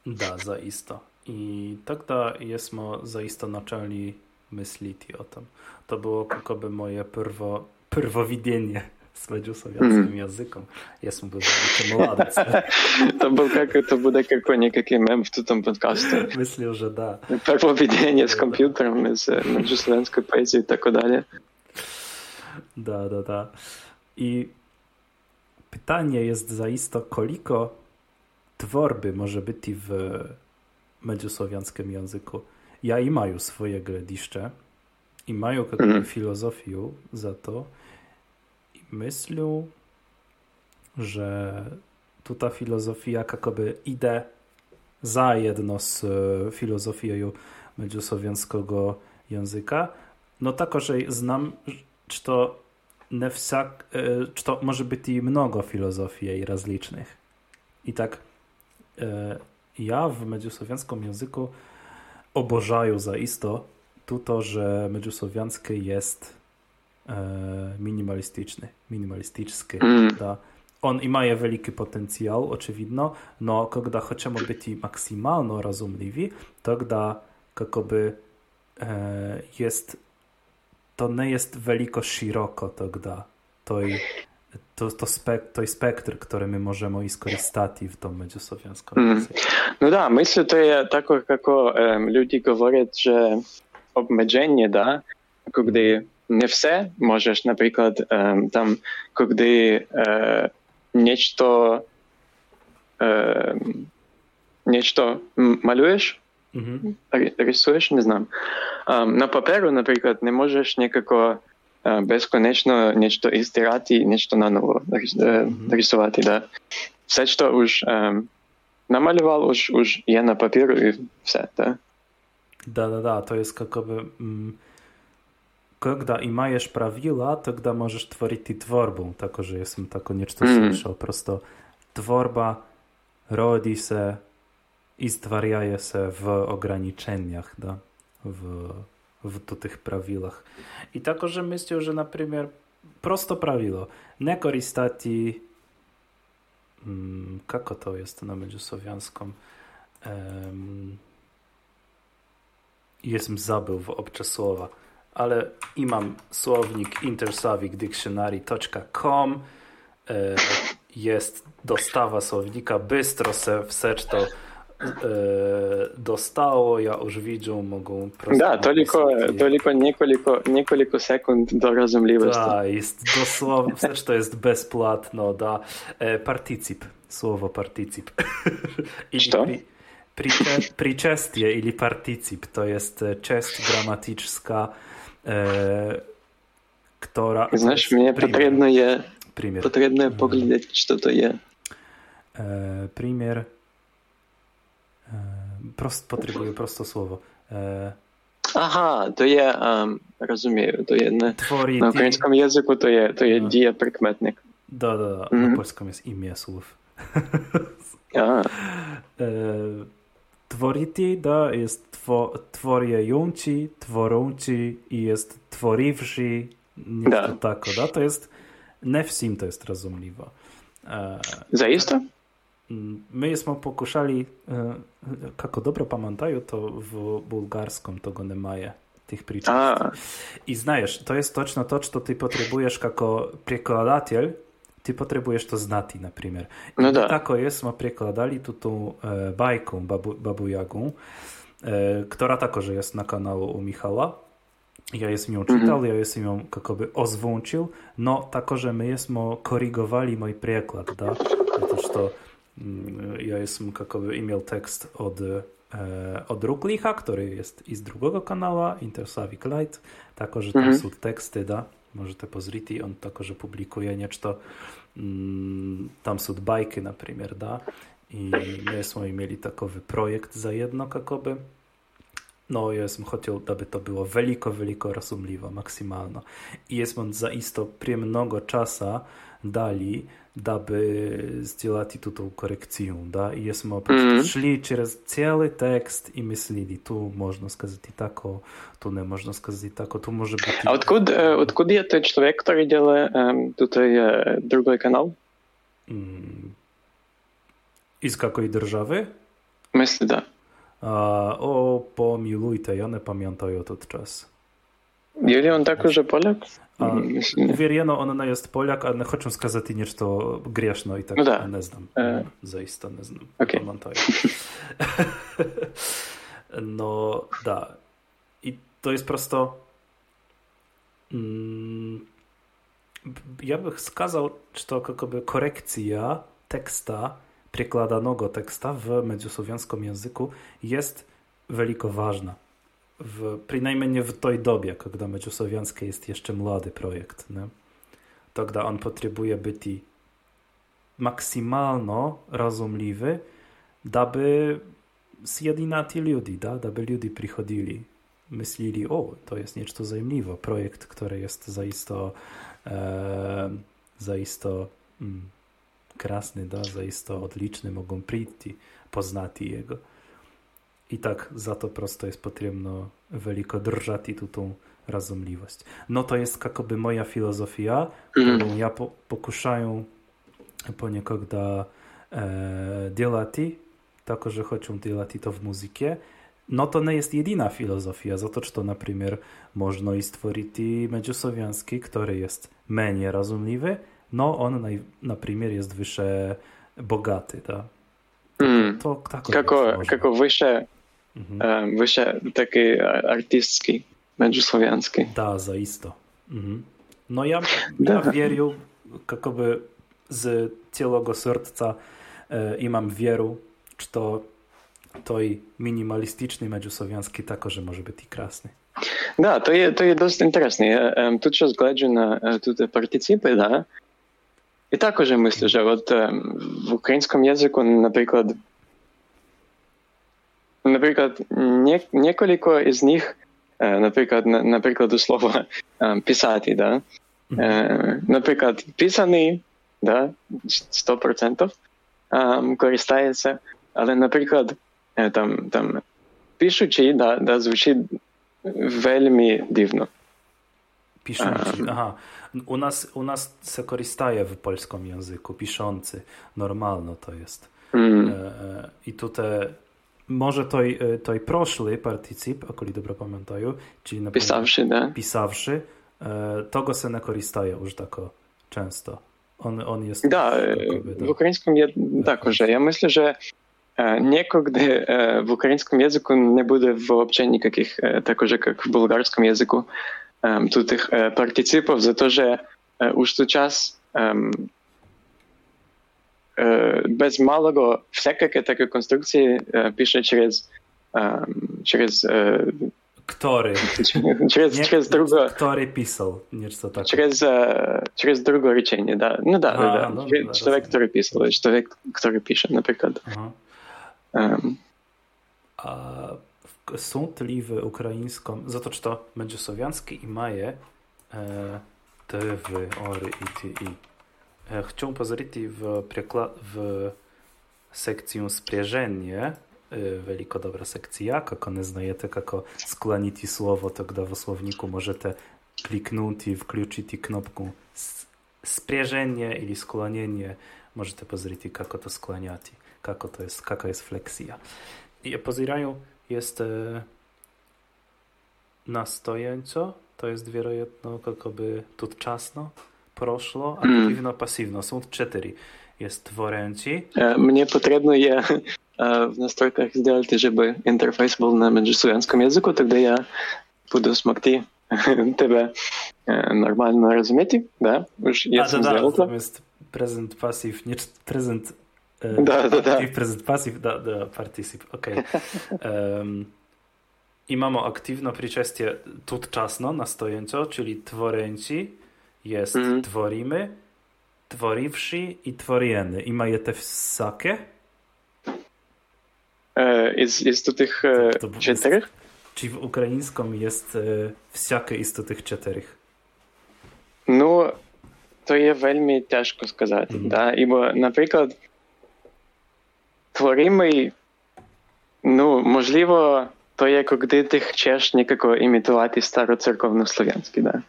Да, zaista. I тогда jesmo zaista zaczęli myśleć o tym. To było jakoby moje prwo, prwowidzenie с радиославянским mm. языком. Я смогу забыть (laughs) молодец. Это был как это будет какой-никакой мем в том подкасте. Myślę, уже да. Первоведение с компьютером, с радиославянской поэзией и так далее. Da, da, da. I pytanie jest zaisto, koliko tworby może być w medziosłowianskim języku. Ja i mają swoje glediszcze i mają jakąś mm. filozofię za to i myślę, że tu ta filozofia jakoby idę za jedno z e, filozofią medziosłowiańskiego języka. No takożej znam czy to e, czy to może być i mnogo filozofii rozlicznych. I tak e, ja w medziosłowiańskim języku obożają zaisto tu to, że medziosłowiańskie jest minimalistyczny, minimalistyczny. Mm. Da. On ima je veliki potencijal, očividno, no kada hoćemo biti maksimalno razumljivi, tak da kako by e, jest to nie jest veliko široko, tak da toj, to, to spek, toj spektr, który my możemy iskorzystati w tom međuslovjanskom mm. No da, myślę, to je tako kako um, ljudi govorять, że obmedzenie, da, ako gdy не все. Можеш, наприклад, там, коли нечто, нечто малюєш, mm рисуєш, не знаю. На паперу, наприклад, не можеш ніякого безконечно нечто істирати, нечто наново рисувати. Да? Все, що уж намалював, уж, уж є на папіру і все. Да? Да, да, да, to jest jakoby когда имаешь правила, тогда можешь творить и творбу. Також я сам тако нечто mm. слышал. Просто творба роди се i stvarjaje se w ograniczeniach, da, w v tih pravilih. I tako že że že naprimer, prosto pravilo, ne koristati, mm, kako to jest na međusłowianskom, um, jestem zabył obcze słowa, ale i mam słownik intersavicdictionary.com e, jest dostawa słownika, bystro se wsecz to dostalo, ja už vidim, mogu prosto... Da, toliko, toliko nekoliko, nekoliko sekund do razumljivosti. Da, jest doslovno, sve što jest besplatno, da. E, słowo particip. (laughs) što? Pri, priče, pričestje ili particip, to jest čest gramatyczna, e, która... Znaš, mnie potrzebno je, primjer. potrzebno je pogledati što to je. E, Prost, potrzebuję prosto słowo. Aha, to je, um, rozumiem, to je na, Tworiti. na ukraińskim języku to je, to je no. diaprytmetnik. Da, da, da. Mm. Na polskim jest imię słów. A. Tworiti, da, jest two, tworiejąci, tworąci i jest tworiwszy, da. to tako, da, to jest nefsim, to jest rozumliwa. E, Zaiste? My jesmo pokušali, kako e, dobro pamiętają, to w bułgarskom tego nie maje tych pričasti. I znajesz, to jest točno to, co ty potrzebujesz jako prekladatelj, ty potrzebujesz to znati, na przykład. No da. Tak. Tako jesmo prekladali tu tą e, bajkę babu, babu Jagą, e, która także jest na kanale u Michała. Ja jestem ją mhm. czytał, mm -hmm. ja jestem ją jakoby ozwłączył, no tako, że my jesmo korygowali mój przekład, da? To ja jestem kakowy e-mail tekst od, e, od Ruklicha, który jest i z drugiego kanału, Intersavic Light, także tam mm -hmm. są teksty, da, możecie pozriti, on także publikuje niečto, mm, tam są bajki, na przykład, da, i my jsme mieli takowy projekt za jedno kakoby, no, ja sam chciał, aby to było veliko, veliko razumljivo, maksymalno. I jesmo zaisto prije mnogo časa dali дабы сделать эту коррекцию, да, и если мы mm-hmm. шли через целый текст и мыслили, tu можно сказать и тако, tu не можно сказать и тако, tu może być... A odkud, odkud je ten człowiek, który działa um, tutaj uh, drugi kanał? Mm. I z jakiej держави? Myślę, da. A, o, pomilujte, ja nie pamiętam od czas. Je li on także Polak? A, Uvjereno, on ne jest Poljak, a ne hoćem skazati nešto griješno i tako, no da. ne znam. E... Zaista ne znam. Okay. (laughs) no, da. I to jest prosto... Mm, ja bih skazał, što kako by korekcja teksta, przekładanego teksta w međusłowianskom języku jest veliko ważna w, przynajmniej w tej dobie, kiedy Medziusłowiańskie jest jeszcze młody projekt, nie? to gdy on potrzebuje być maksymalnie rozumliwy, aby zjedinati ludzi, da? aby ludzie przychodzili, myśleli, o, to jest něco zajmliwe, projekt, który jest zaisto, e, zaisto mm, krasny, da? zaisto odliczny, mogą przyjść, poznać jego. I tak za to prosto jest potrzebno veliko i tu tą razumliwość. No to jest jakoby moja filozofia, którą mhm. ja po, pokuszaję poniekąd da e, tako, że chcą delati to w muzyce, no to nie jest jedyna filozofia, za to, czy to na przykład można i stworzyć medziusłowiański, który jest mniej rozumliwy, no on na, na przykład jest wyższe bogaty, tak? Mm. To, tako wyższe Mhm. Wyście taki artystski, međusłowiański. Da, zaisto. Mhm. No ja, ja wierzę, jakoby z całego serca e, i mam wieru, że to той мінімалістичний меджусов'янський також може бути і красний. Да, то є, то є досить інтересно. Я ем, тут щось гляджу на тут партиципи, да, і також мислю, що от ем, в українському язику, наприклад, Наприклад, неколіко з них, наприклад, наприклад, слова писати, да? Наприклад, писаний, да, 100% користається, але, наприклад, там, там, пишучи, да, да, звучить Вельми дивно. Piszący. Aha. U nas, u nas se koristaje w polskim języku. Piszący. Normalno to jest. Mm. E, I tutaj może toj, e, toj proszły partycyp, ako li dobro pamiętają, czyli na Pisawszy, da. pisawszy, e, tego se nie koristaje już tak często. On, on jest... Да, jakby, в українському є також. Я мислю, що е, ніколи е, в українському язику не буде взагалі ніяких, е, також як в болгарському язику, е, тут тих е, партиципів, за те, що е, уж той час ем, е, без малого всяке таке конструкції е, пише через ем, через е, Który? (laughs) через, Nie, через друге Który pisał, něco tak. Через, э, через другое речение, да. Ну да, А, да, да. ну, Че- да, человек, разумею. который писал, человек, который пишет, например. Aha. Эм, A w- są tli w ukraińskim, za to, czy to będzie słowiańskie i maje e, te w ory i ty i. E, chciałbym pozwolić w, przekla- w sekcję sprzężenie, e, veliko dobra sekcja, jak one znajete, jako sklaniti słowo, to gdy w słowniku możecie kliknąć i wkluczyć knopkę s- sprzężenie ili skłonienie, możecie pozwolić, jak to skłaniać, jak to jest, jaka jest fleksja. I pozirają jest e, na stojąco, to jest wierojetno, jakoby tudczasno, proszło, Mm aktywno, pasywno. Są cztery. Jest tworęci, э, Мне потребно я э, в настройках сделать, чтобы интерфейс был на межславянском языку, тогда я буду смогти тебя э, нормально разуметь, да? Уж я a, сам da, da, сделал tam это. jest prezent pasyw, nie cz- prezent e, (laughs) Da, da, da. aktyw, prezent pasyw, da, da, particip, okej. (laughs) Em, I mamy aktywno przyczestie tudczasno, na stojąco, czyli tworęci, jest Mhm. tworimy, tworiwszy i tworieny. I mają te wsakie, Э, Из, из тут их э, To- to było- четырех? czyli w ukraińskim jest e, wsiakie i z tych czterech. Ну, то є вельми тяжко сказати. Мгм. Да? Ібо, наприклад, творимий, ну, можливо, то є, коли ти хочеш ніяко імітувати староцерковнослов'янський, да.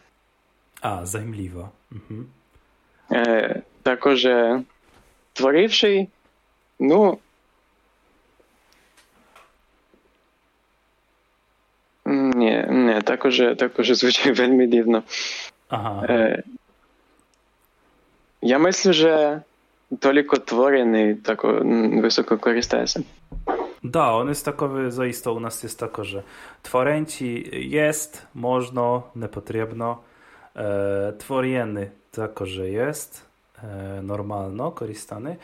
A, zajmliwa. Mhm. Е, також е, творивший, ну. Ні, ні, також, також звучить вельми дивно. Aha. Е, я мислю, що тільки творений так м, високо користається. Da, on jest takowy, zaisto u nas jest tako, że tworęci jest, można, niepotrzebno. E, tworieny tako, że jest, e, normalno, korzystany.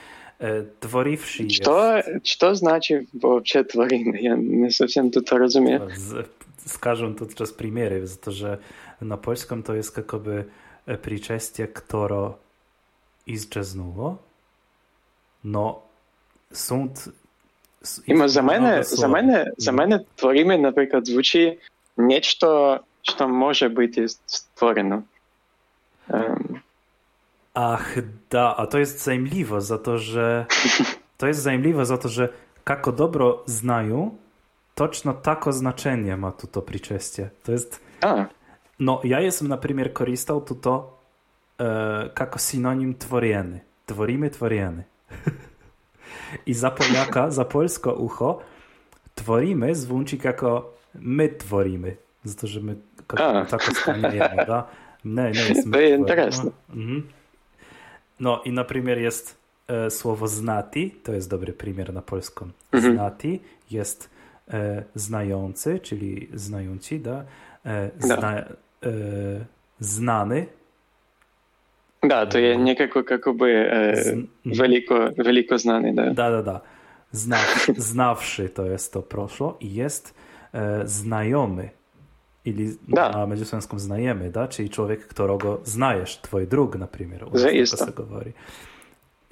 E, tworiwszy jest. Що, що значить взагалі творений? Я не зовсім тут розумію. Z, skażę tu czas primiery, za to, że na polskim to jest jakoby e, przyczestie, które izczeznuło. No, są... t- s- Імо за мене, много за слов. мене, за мене творимий, наприклад, звучить нечто, що може бути створено. Ем, Ach, da, a to jest zajmliwe za to, że (laughs) to jest zajmliwe za to, że kako dobro znają, točno tako znaczenie ma tu to przyczestie. To jest, а, no ja jestem na przykład korzystał tu to e, jako synonim tworieny. Tworimy, tworieny. (laughs) I za Poliaka, za polsko ucho, tworimy zwłączy jako my tworimy. Za to, że my A. tak skłaniamy, da? Nie, nie jest my To jest tworimy. interesne. Mhm. No i na przykład jest e, słowo znati, to jest dobry przykład na polską. Mhm. Znati jest e, znający, czyli znający, da? E, Da. zna, e, znany. да, то є ніяко, якби, е, Z, велико, велико знаний, да. da, da, da. Zna, (laughs) znawszy to jest to proszło i jest e, znajomy. Ili Da. na međuslovenskom znajemy, da? Czyli człowiek, którego znajesz, twój drug, na przykład. U nas Zaista. tako se govori.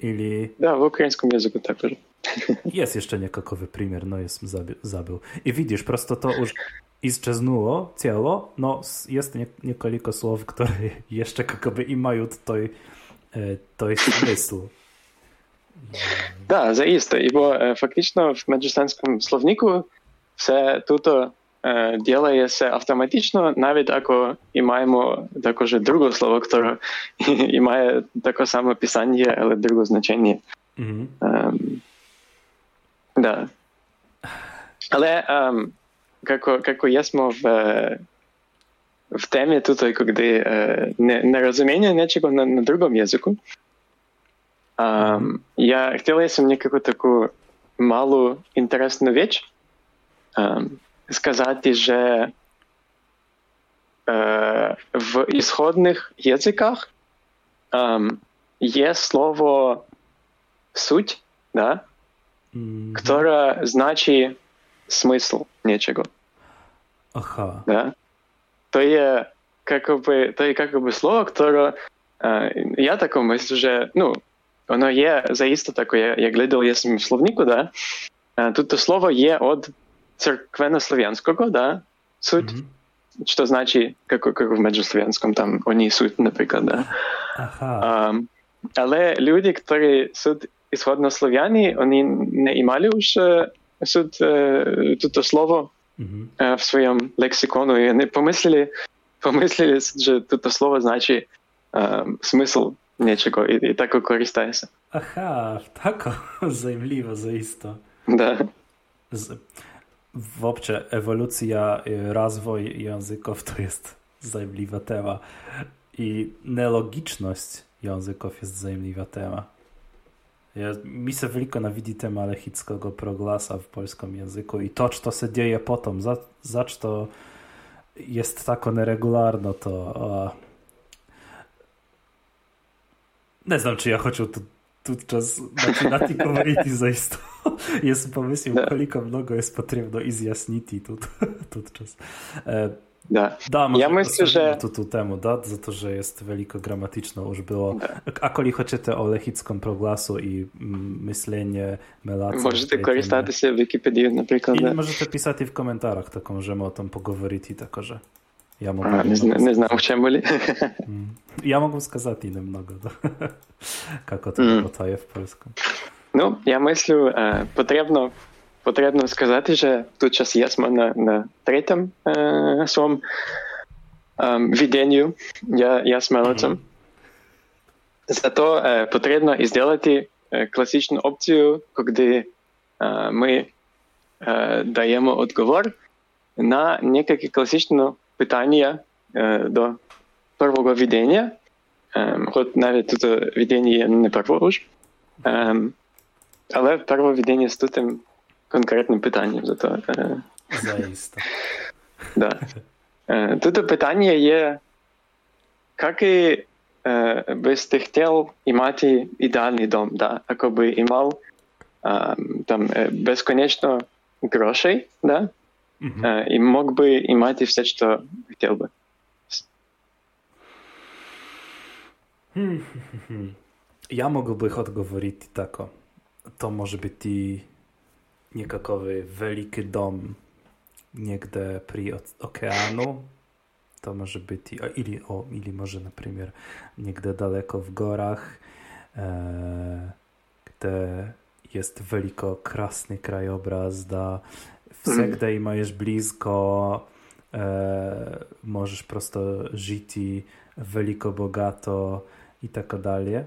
Ili Да, в українському язику також. (laughs) Jest jeszcze niekakowy primer, no jest zabi- zabył. I widzisz, prosto to już isczeznuło ciało, no s- jest nie, niekoliko słów, które (laughs) jeszcze jakoby i mają той, e, той смисл. Да, заїсти. Ібо е, фактично в меджустанському словнику все тут е, ділається автоматично, навіть ако і маємо також друге слово, яке (laughs) і має таке саме писання, але друге значення. Mhm. Ем, да. Але ем, како, како jesmo в, е, в темі тут, коли е, не, нерозуміння нечого на, на другому язику, ем, я хотіла єсмь некаку таку малу інтересну віч ем, сказати, що е, в ісходних язиках ем, є слово суть, да, Mhm. которая значит смысл нечего. Aha. Да? То є как бы, то є как бы слово, которое е, я тако мислю, що ну, воно є заісто таке, я, я глядав я в словнику, да? Е, тут то слово є від церквено-слов'янського, да? суть, Mhm. що значить, як, як в меджуслов'янському, там, вони суть, наприклад, да? Aha. Um, але люди, які суд ісходнослов'яні, вони не мали вже суд е, тут слово Mhm. е, в своєму лексикону, і вони помислили, помислили, що тут слово значить е, смисл нічого, і, і так користається. Aha, tako (laughs) zajmljivo zaisto. Да. Z, W obcze ewolucja, y, rozwój języków to jest zajmliwa tema. I nelogiczność języków jest zajmliwa tema. Ja, mi se veliko navidi tema lehickiego proglasa w polskim języku i to, co se dzieje potom, za, za to jest tako neregularno, to a, ne znam, czy ja hoću tu, tu znači, na ti govoriti jest pomysłem, koliko mnogo jest potrzebno i zjasniti tu, tutczas. (laughs) E, da. da ja myślę, że... Tu, tu temu, da, za to, że jest veliko gramatično už bilo. Da. Ako hoćete o lehickom proglasu i mm, myślenie melacji... Możecie korzystać tak z Wikipedii na przykład. I da. możecie pisać w komentarzach taką, że my o tym pogovoriti takoże. Ja mogę. A, nie, zna, nie znam, chciałem byli. (laughs) Mm. Ja mogę wskazać innym mnogo, da. (laughs) kako to mm. w polsku. Ну, я мислю, е, потрібно, потрібно сказати, що тут час є на, на третьому е, своєму е, віденню. Я, я з мелодцем. Зато е, потрібно і зробити е, класичну опцію, коли е, ми е, даємо відговор на некакі класичне питання е, до першого відення. Е, хоч навіть тут відення є не перше ж. Але відення з тим конкретним питанням. Зато, е, Zaiste. да. Е, тут питання є, як і, е, би ти хотів мати ідеальний дом, да? Ако би і мав е, там, безконечно грошей, да? Е, і мог би і мати все, що хотів би. Ja mogłbym odgovoriť tako. to może być tý niekakowy veľký dom niekde pri oceánu. To môže byť, ili, o, ili może na przykład niekde daleko w gorach, e, jest veliko krasny krajobraz, da mhm. vsegde imaš blisko, e, możesz prosto żyć veliko bogato i tak dalej.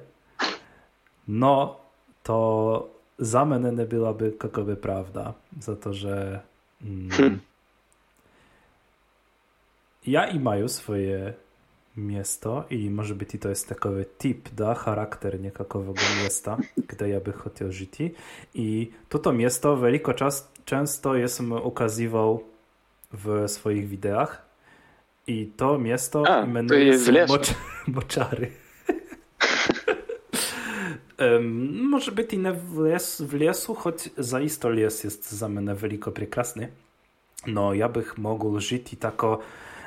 No, to za mnie nie byłaby jakoby prawda, za to, że mm, Hmm. ja i mają swoje miasto i może być i to jest takowy typ, da, charakter niekakowego miasta, (laughs) gdzie ja by chciał żyć. I to to miasto wielko czas, często jestem ukazywał w swoich wideach i to miasto A, to jest. Mocz- Moczary może biti ne w, les, w lesu, choć zaisto les jest za mnie veliko. No, ja bych mógł żyć i tako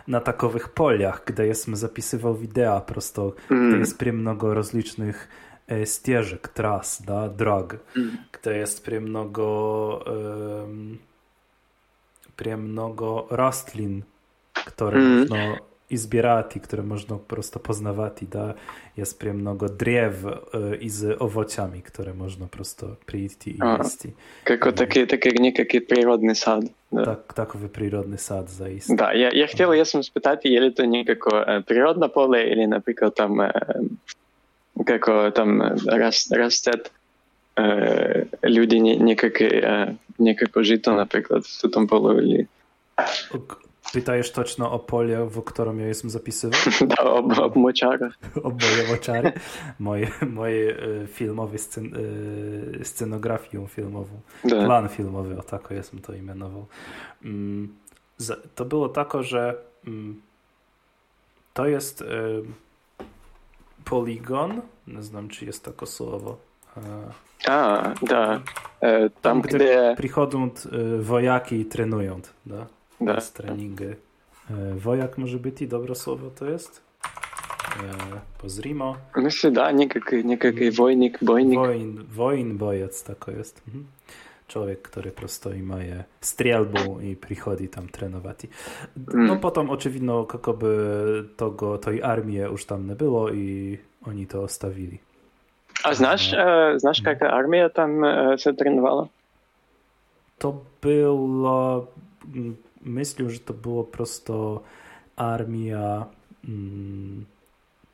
na takowych poliach, gdzie jestem zapisywał wideo prosto, mm. gdzie jest mnogo rozlicznych e, ścieżek, tras, da, drog, mm. gdzie jest mnogo um, mnogo rastlin, które mm. no, i zbierati, które można prosto poznawati, da, jest mnogo drjev i z owocami, które można prosto priti i jesti. Kako taki, taki nekakvi prirodni sad. Da. Tak, takový prirodni sad zaista. Da, ja, ja htjela ja sam spitati je li to nekako prirodno pole ili napríklad tam kako tam rast, rastet ljudi nekako, nekako žito napríklad v tom polu ili Pytajesz točno o pole, w którym ja jestem zapisywał? Da, (laughs) o, o moczarach. o moje. Moje, moje filmowe scen, scenografię filmową. Da. Plan filmowy, o tak jestem to imienował. Mm, to było tako, że mm, to jest poligon, nie znam, czy jest tako słowo. A, da. Tam, tam gdzie, gdzie... przychodzą wojaki i trenują, da? Da. treningy. Wojak może być i dobre słowo to jest? Pozrimo. Myślę, da, niekaký, niekaký wojnik, bojnik. Wojn, wojn, bojec, tako jest. Mhm. Człowiek, który prosto ima je strzelbą i przychodzi tam trenować. No mm. potem oczywiście, jakoby tego, tej armii już tam nie było i oni to ostawili. A znasz, e, znasz jaka armia tam e, się trenowała? To było myślę, że to było prosto armia. Mm,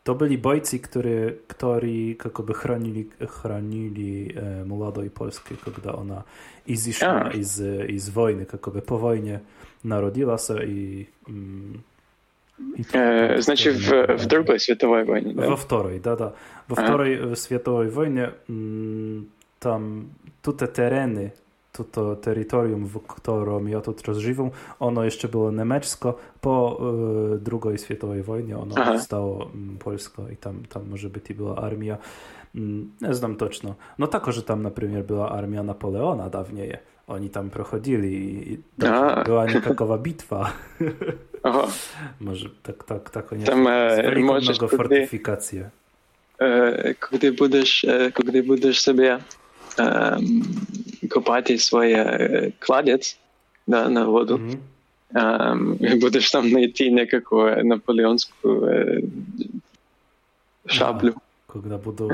to byli bojcy, którzy, którzy jakby chronili, chronili e, młodą Polskę, kiedy ona i zeszła i z, i z wojny, jakby po wojnie narodziła się i mm, e, znaczy w, w drugiej światowej wojnie. We wtorej, da, da. We wtorej światowej wojnie mm, tam te tereny to, to terytorium, w którym ja tu teraz żywę, ono jeszcze było niemiecko. Po y, II światowej wojnie ono Aha. stało mm, polsko i tam, tam może być i była armia. Mm, nie znam točno. No tako, że tam na przykład była armia Napoleona dawniej. Oni tam prochodzili i była niekakowa bitwa. (laughs) (laughs) Może tak, tak, tak. Nie tam e, możesz fortyfikację. E, gdy e, gdy będziesz sobie um, kopati svoj uh, kladec da, na vodu. Mm -hmm. Um, budeš tam najti nekako napoleonsko eh, šapljo. Ja, da bodo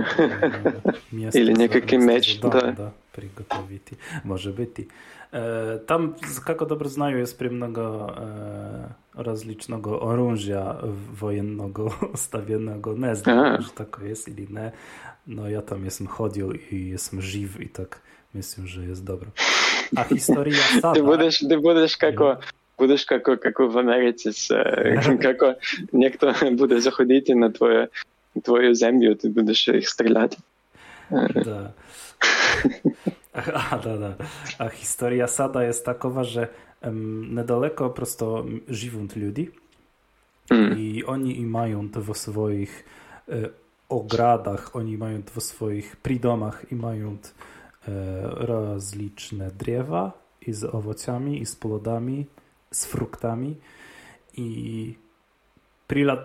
mjesta, Ili nekakšen meč. Da, da. da, prigotoviti. Može biti. E, tam, kako dobro znaju, je spremnego e, različnego oružja vojennego, stavljenega, ne znam, če tako je ili ne. No ja tam jestem chodził i jestem żyw i tak Myślę, że jest dobra. A historia (laughs) sada... Ty będziesz, ty będziesz kako, будеш како, како в Америці, с, како некто буде заходити на твою, твою землю, ти будеш їх стріляти. Da. A, da, da. A historia sada jest takowa, że um, niedaleko prosto żyją ludzi mm. i oni mają to w swoich e, ogradach, oni mają w swoich pridomach i mają e, rozliczne drzewa i z owocami, i z plodami, z fruktami. I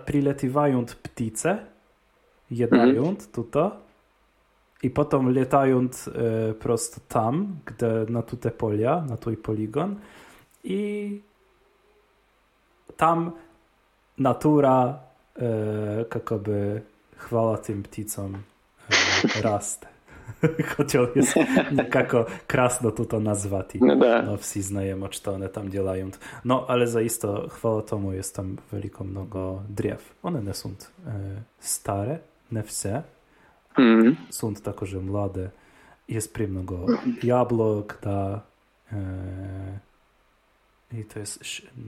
przylatywają ptice, jadają mm. tutaj. I potem latają e, prosto tam, gdzie na te polia, na twój poligon. I tam natura e, chwała tym pticom e, raste. (laughs) Chociaż jest nekako krasno tu to nazvati. No, da. no vsi znajemo one tam dělają. No, ale zaisto, chwała tomu, jest tam veliko mnogo drjev. One ne są e, stare, ne vse. Mm. Są takože mlade. Jest pri mnogo jablok, da e, i to jest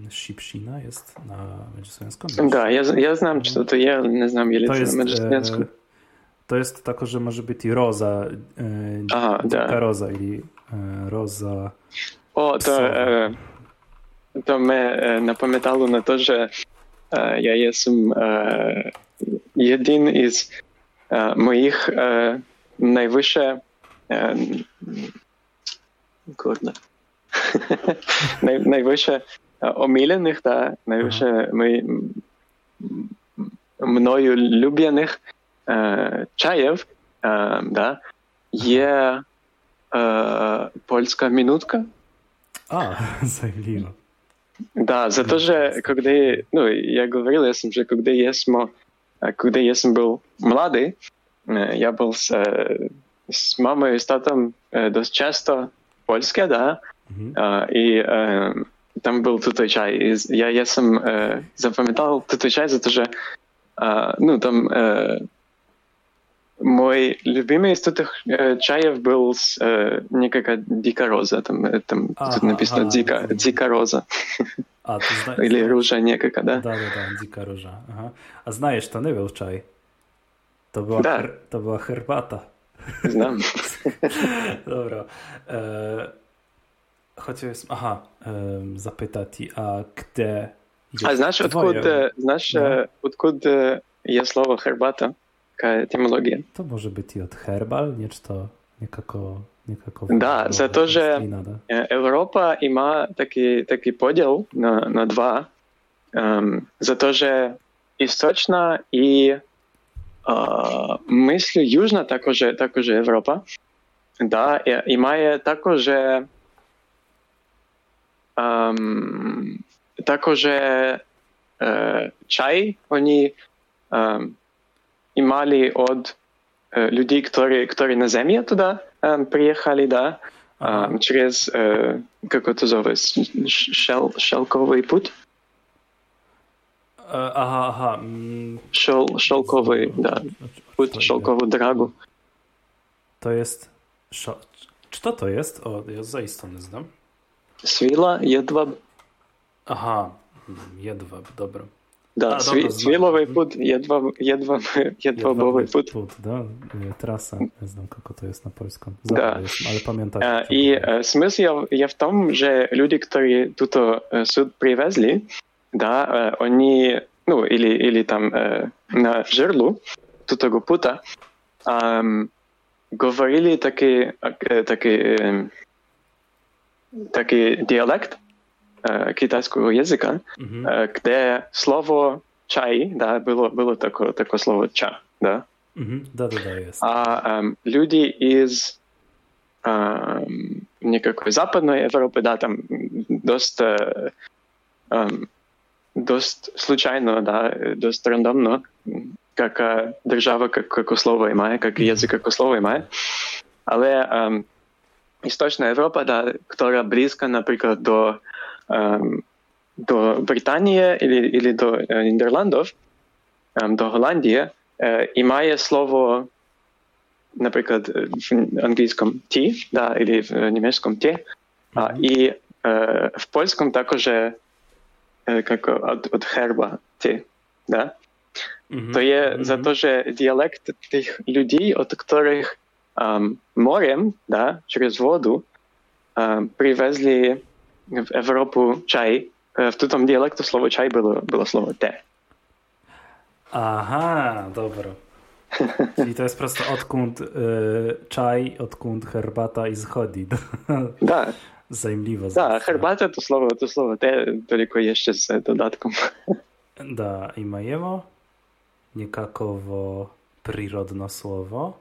szipsina, jest na međuslovenskom? Da, ja, ja znam što to je, ne znam je li to, to na međuslovenskom. E, to jest tako, że może być i roza, e, Aha, da. roza i e, roza. O, to, to me napamiętało na to, że ja jestem jeden iz moich e, najwyższe e, kurde Naj, najwyższe e, omilionych, da, najwyższe moi, мною любionych чаев, да, є польська минутка. А, (laughs) заявлено. Да, за то, что когда, ну, я говорил, если же, когда я смо, когда я был младый, я был с, с мамой и с татом досить часто в Польске, да, и там был тутой чай. И я, я сам запоминал тутой чай за то, что, ну, там мой любимый из тутых чаев был с, некая дикая роза. Там, там ага, тут написано ага, дика, дика роза. А, ти зна... Или ружа некая, да? Да, да, да, дика ружа. Ага. А знаєш, то не був чай? То була, да. хер... то була хербата. Znam. Dobra. E, хотів, ага, e, запитати, а де А знаєш, откуда, знаєш, да? откуда є слово хербата? etymologia. To może być i od herbal, nie czy to niekako... niekako da, za to, że Europa ima taki, taki podział na, na dwa. Um, za to, że istoczna i uh, myśl jużna takoże, takoże Europa. Da, i ma takoże Um, također e, oni um, imali od e, ljudi, koji, koji na zemlji tuda um, prijehali, da, um, čez, e, kako to zove, šel, šelkovi put? E, aha, aha. Mm. Szol, szolkowy, da. Płyt szolkową dragu. To jest... Czy to jest? O, ja zaistotnie znam. Swila, jedwab. Aha, jedwab, dobra. Да, сві, свіловий путь, едва, едва, едвабовий путь. Put, да? Трасса, не знаю, как это есть на польском. Да. Але пам'ятаю. А, и а, смысл я, я в том, что люди, которые тут а, суд привезли, да, а, они, ну, или, или там а, на жерлу тутого пута, а, говорили такий, такий, такий диалект, китайского языка, mm-hmm. где слово чай, да, было, было такое, такое слово ча, да? Mm-hmm. Да, да, да, есть. А эм, люди из эм, никакой западной Европы, да, там дост, эм, дост случайно, да, дост рандомно, как держава, как, как слово имає, как язик, как слово имає. Але Источная Европа, да, которая близка, например, до, э, до Британии или, или до э, Нидерландов, э, до Голландии, э, и слово, например, э, в английском "ти", да, или в э, німецькому «ті», а, и е, в польском також е, как от, от херба «ті», да? Mm-hmm. То есть mm-hmm. за то же диалект тих людей, от которых um, morem, da, przez wodę, um, przywezli в Европу чай, в tym dialektu słowo czaj było, było słowo te. Aha, dobra. Czyli to jest prosto odkąd y, czaj, odkąd herbata i zchodzi. (laughs) Da. Zajmliwa. Da, herbata to słowo, to słowo te, tylko jeszcze z dodatkiem. Da, i majemo niekakowo przyrodne słowo.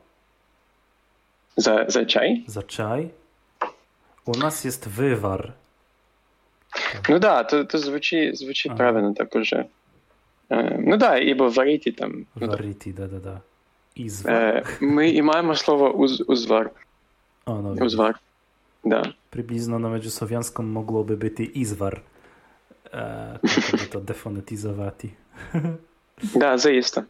Za, za czaj? Za czaj. U nas jest wywar. Ну да, то, то звучит, звучит ага. правильно так уже. Ну да, ибо варити там. Варити, да, да, да. Ізвар. Ми і маємо слово уз, узвар. O, no, Uзвар. Да. Приблизно на меджусłowiańskim mogłoby być izwar. E, to, to defonetyzować. (laughs) Да, заисто.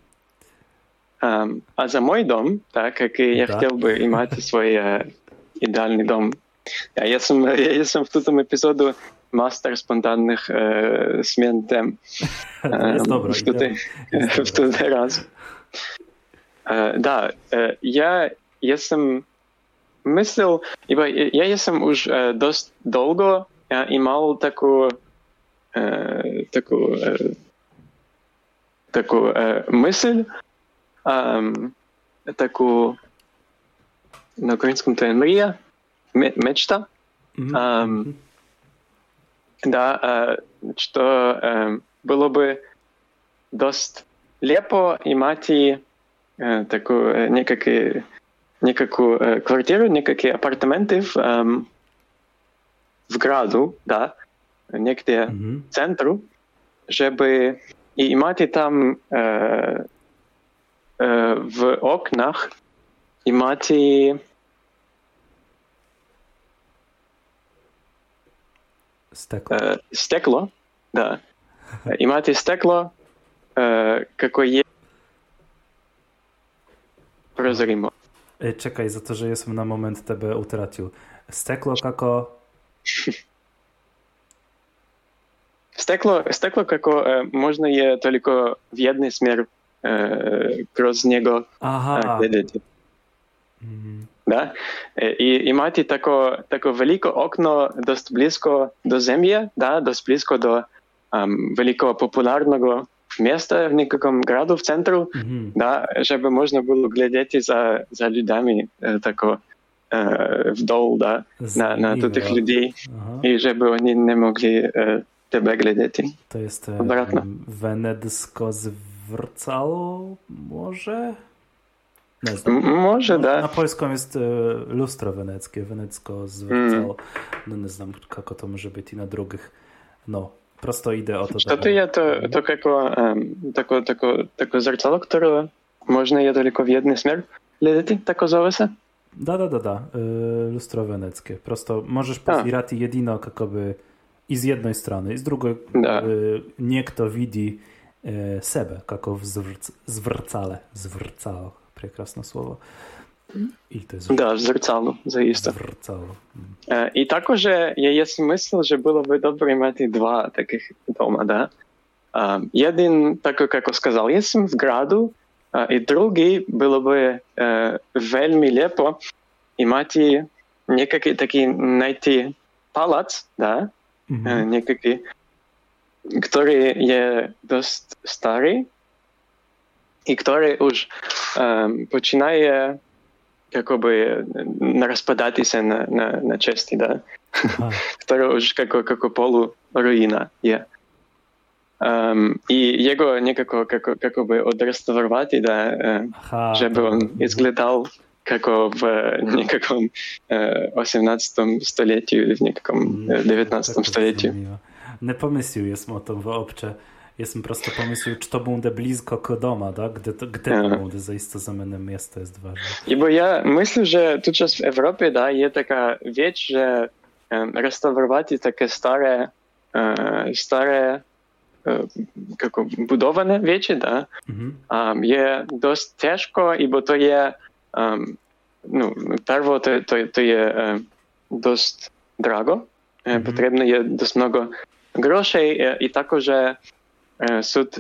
А за мой дом, так как и я да. хотел бы иметь (laughs) свой э, ідеальний дом. А я сам, (laughs) я я сам в тутому эпизоду мастер спонтанных э, е, змін тем. (laughs) Е, в тути, в тути раз. Е, да, е, я, я сам мислил, ибо я, я сам уже э, дост долго э, имал такую, э, такую, э, такую э, мысль, таку на українському то мрія, мечта. Да, а, что эм, было бы дост лепо имати э, такую э, некакую, некакую э, квартиру, некакие апартаменты в, в граду, да, некде mm-hmm. центру, чтобы и имати там э, w oknach i macie Stekło. э, стекло, да. И маете стекло, э, какое есть прозримо. E, Czekaj, za to, że jestem na moment tebe utracił. Steklo kako... Стекло, стекло како э, можно je toliko w jednej smer э, kroz njego Aha. gledati. Mm. Da? I imati tako, tako veliko okno, dosta blisko do zemlje, da, dosta blisko do um, veliko popularnega mesta v nekem gradu, v centru, mm -hmm. da, že bi možno bilo gledati za, za ljudmi eh, tako eh, vdol, da, Zanimivo. na, na totih ljudi Aha. i že bi oni ne mogli eh, tebe gledati. To jest Obratno. wenedsko zvezda zwrcało może? Nie znam. М- Може, No, да. Na polską jest e, lustro weneckie, wenecko zwrcało. No nie znam, kako to może być i na drugich. No, prosto idę o to. Що то є то, то како, ем, тако, тако, тако зеркало, которое можна є тільки в jednej smer глядати, тако зове се? Da, da, da, da. E, lustro weneckie. Prosto możesz A. pozbierać jedino kakoby i z jednej strony, i z drugiej Da. e, niekto widzi e, sebe, kako w zwrc- zwrcale. Zwrcało. Прекрасне слово. І то jest Да, зеркало, заїсто. zwrcało. Е, І також є смисл, що було би добре мати два таких дома, да? Е, Один, так як сказав, є в граду, а, і другий було би е, вельми лепо і мати некакий такий знайти палац, да? Е, Mhm. некакий, який є досить старий, і який уж е, починає якоби розпадатися на, на, на части, да? Aha. (laughs) ktorá už ako, ako poluruína je. Um, I jego nekako kako, kako by odrestaurovať, da, uh, Aha, že by to- on izgledal kako v nekakvom uh, 18. stoleciu, v nekakvom Mm, uh, 19. tak to stoleciu. zanimljivo. Ne pomislil jesmo o tom uopće. Jesam prosto pomislil, čo bude blizko k doma, da? Gde, to, gde to Aha. bude zaista za mene mjesto jest ważne. Ібо я мислю, що тут час в Європі да, є така віч, що um, реставрувати таке старе, uh, старе uh, како, будоване вічі, да, Mhm. um, є досить тяжко, ібо то є um, ну, перво, то, то, то є um, досить драго. Е, Мгм. Потрібно є досить много грошей, е, і також е, суд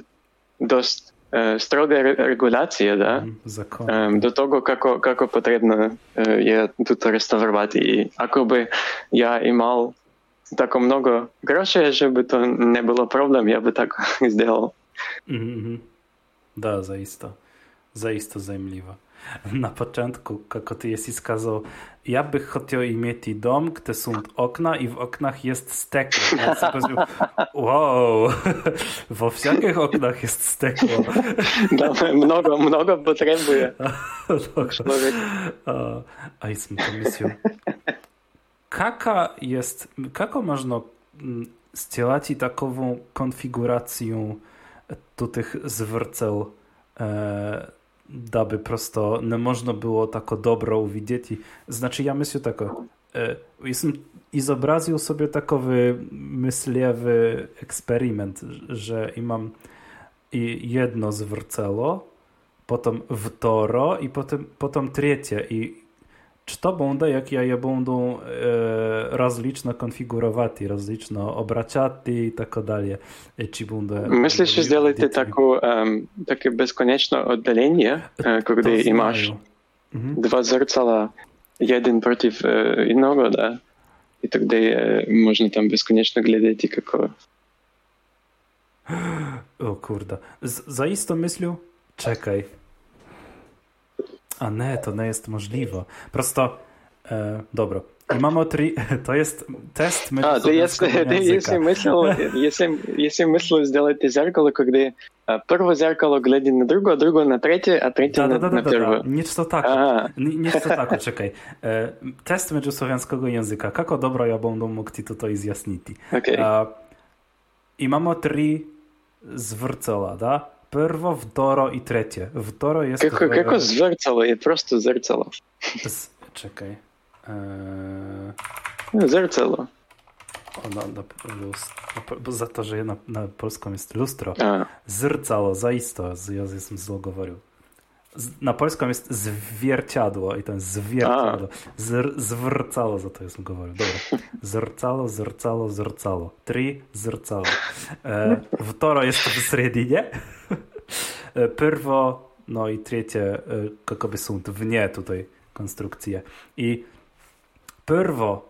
досить е, строга ре- регуляція, да? Mhm. Zakon. Ем, до того, како, како потрібно е, є тут реставрувати. І ако би я і мав тако много грошей, щоб то не було проблем, я би так зробив. Mhm, mhm. (laughs) Da, zaista. Zaista zajmljivo. Na początku, kako ty jesi skazał, ja bych chciał mieć dom, gdzie są okna i w oknach jest stekło. Ja sobie powiedział, wow, (laughs) во всяких oknach jest stekło. (laughs) Да, много, много потребує Dobra. чоловік. A, a jestem pomyślał, kaka jest, kako można mm, сделать takową konfigurację tu tych zwrceł, e, daby prosto nie można było tako dobro uwidzieć. Znaczy ja myślę tako, e, jestem i zobraził sobie takowy myśliwy eksperyment, że i mam i jedno zwrcelo, potem wtoro i potem, potem trzecie. I czy to będzie, jak ja je będą e, rozlično konfigurować, rozlično obracać i tak dalej. E, Czy będę... Мислиш, що зробити Діти- таку, ем, таке безконечне віддалення, е, To коли і маєш знаю. Mhm. два зеркала один проти е, одного, да? і тоді е, можна там безконечно глядати, како O kurde. Z, zaisto myślę, czekaj. A nie, to nie jest możliwe. Prosto E, dobro. Imamo tri, (laughs) to jest test А, ты если, ты если мыслил, если, если мыслил сделать зеркало, когда первое зеркало глядит на другое, другое на третье, а третье da, na, da, da, na da, pierwsze. da. Niečo tako. Aha. Ni- Niečo tako, čekaj. E, test međuslovenskog języka. Kako dobro ja budem mógł ti to izjasniti? Okej. A, imamo tri zvrcala, da? Prvo, vtoro i tretje. Vtoro je... Kako, kako zrcalo je, prosto zrcalo. Z, čekaj. E... Zrcalo. O, no, no, na, na, no, za to, że na, polską jest lustro. A. Zrcalo, zaisto, ja jestem zlogovoril na polską jest zwierciadło i to jest zwierciadło. Zr, zwrcalo za to jest mówił. Dobra. Zrcalo, zrcalo, zrcalo. Tri zrcalo. E, wtoro jest w sredinie. E, pierwo, no i trzecie, e, jakoby są dwie tutaj konstrukcje. I pierwo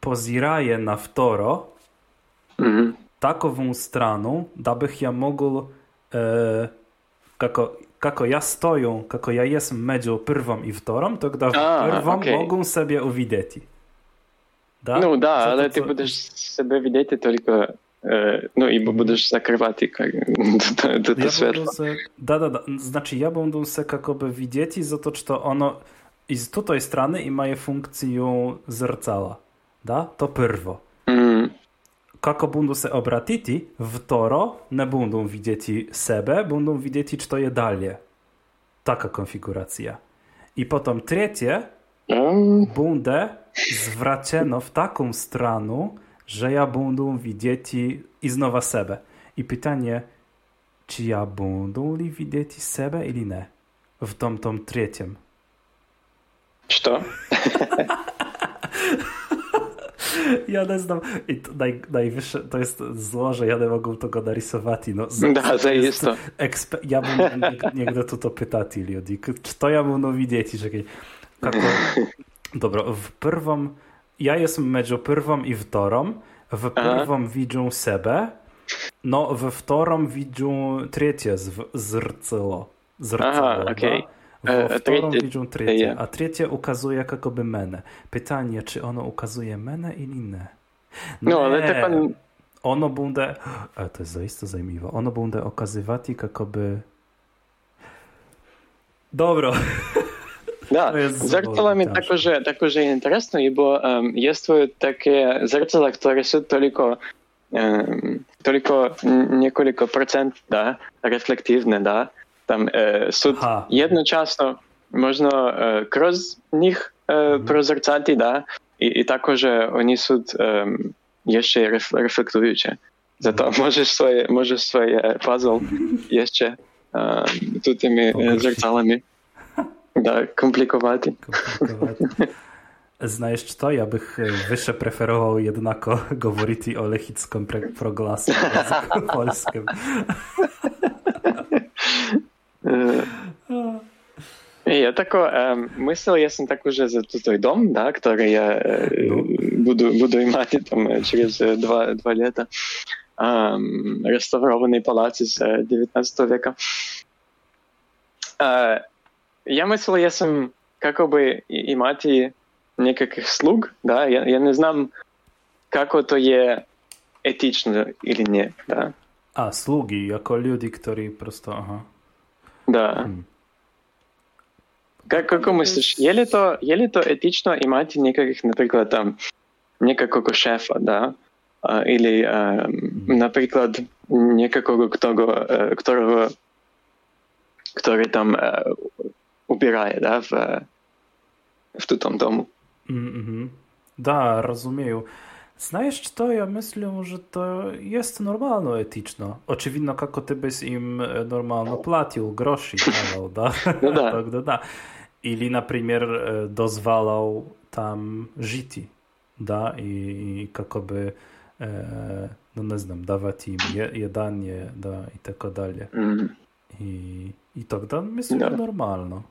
poziraje na wtoro mm -hmm. takową straną, dabych ja mógł e, jako kako ja stoju, kako ja jesam među prvom i vtorom, to A, prvom okej. mogu sebe uvidjeti. Da? No da, ale ty to- budeš sebe vidjeti toliko, e, no i budeš zakrivati kak, (laughs) to, to, to Ja budu se, da, da, da, znači ja budu se kako by vidjeti, zato što ono iz tutoj strane imaje funkciju zrcala. Da, to prvo. Mm, Kako budu se obratiti, vtoro ne budu vidjeti sebe, budu vidjeti što je dalje. Taka konfiguracja. I potom treće, um, bude zwraceno w taką stronę, że ja będę widzieć iznova sebe. I pytanie, czy ja będę li widzieć sebe ili nie? W tom, tom trzecim. što? (laughs) Ja ne znam, i to naj, najwyższe, to jest zło, że ja nie mogę tego narysować. No, (laughs) Da, to jest zaista. Ekspe- ja bym niekde tu to pytati ljudi. K- Što ja będę widzieć? Czekaj. Kako... (laughs) Dobro, w prvom, ja jestem među prvom i vtorom. W Aha. prvom widzę sebe, no w wtorom widzę trzecie zw- zrcalo. Zrcalo, Aha, okej. Da? E, W a wtorom trzecie- widzę trzecie, je. a trzecie ukazuje jakoby menę. Pytanie, czy ono ukazuje menę ili nie? No, ale te pan... Ono bude, e, to jest zaiste zanimljivo, ono bude okazivati kako by... Dobro, (laughs) Da, To jest zrcalo mi zabavno, takože, takože interesno i bo um, jestvuju takie zrcala, które su toliko um, toliko n- nekoliko procent da, reflektivne, da, tam e, su Aha. jednočasno možno e, kroz njih e, prozrcati, da, i, i tako, že oni su um, jeszcze ref, reflektujuće. Zato možeš svoje, možeš svoje e, puzzle jeszcze um, tu tými e, Pogoršiť. zrcalami da. Znajesz co? Ja bych e, wyższe preferował jednako (laughs) pre- proglasu w języku (laughs) polskim. E, Ja tako um, mislil, ja sam tako že za tvoj dom, da, ktorý ja e, No. budu, budu imati tam e, čez e, dva, dva ljeta. Um, restaurovani palac iz e, 19. veka. Uh, ja mislil, ja sam kako bi i- imati nekakvih slug, da, ja, ja ne znam kako to je etično ili nie, da. A, slugi, jako ljudi, ktorí prosto, Да. Как како мислиш, є ли то, є ли то етично і мати ніяких, наприклад, там, ніякого шефа, да? А, или, а, наприклад, ніякого, которого, э, которого, который там э, а, убирає, да, в, в тутом дому. Mm-hmm. Да, разумею. mhm. Da, rozumieju. Знаєш, що я мислю, що то є нормально етично. Очевидно, як ти б їм е, нормально платив, гроші давав, да? (laughs) Ну да. (laughs) так, да, да. Или, например, е, дозволяв там жити, да, і, і як би, е, ну не знаю, давати їм є, їдання, да, і так далі. Mm. І, і так, да, мислю, Да. нормально.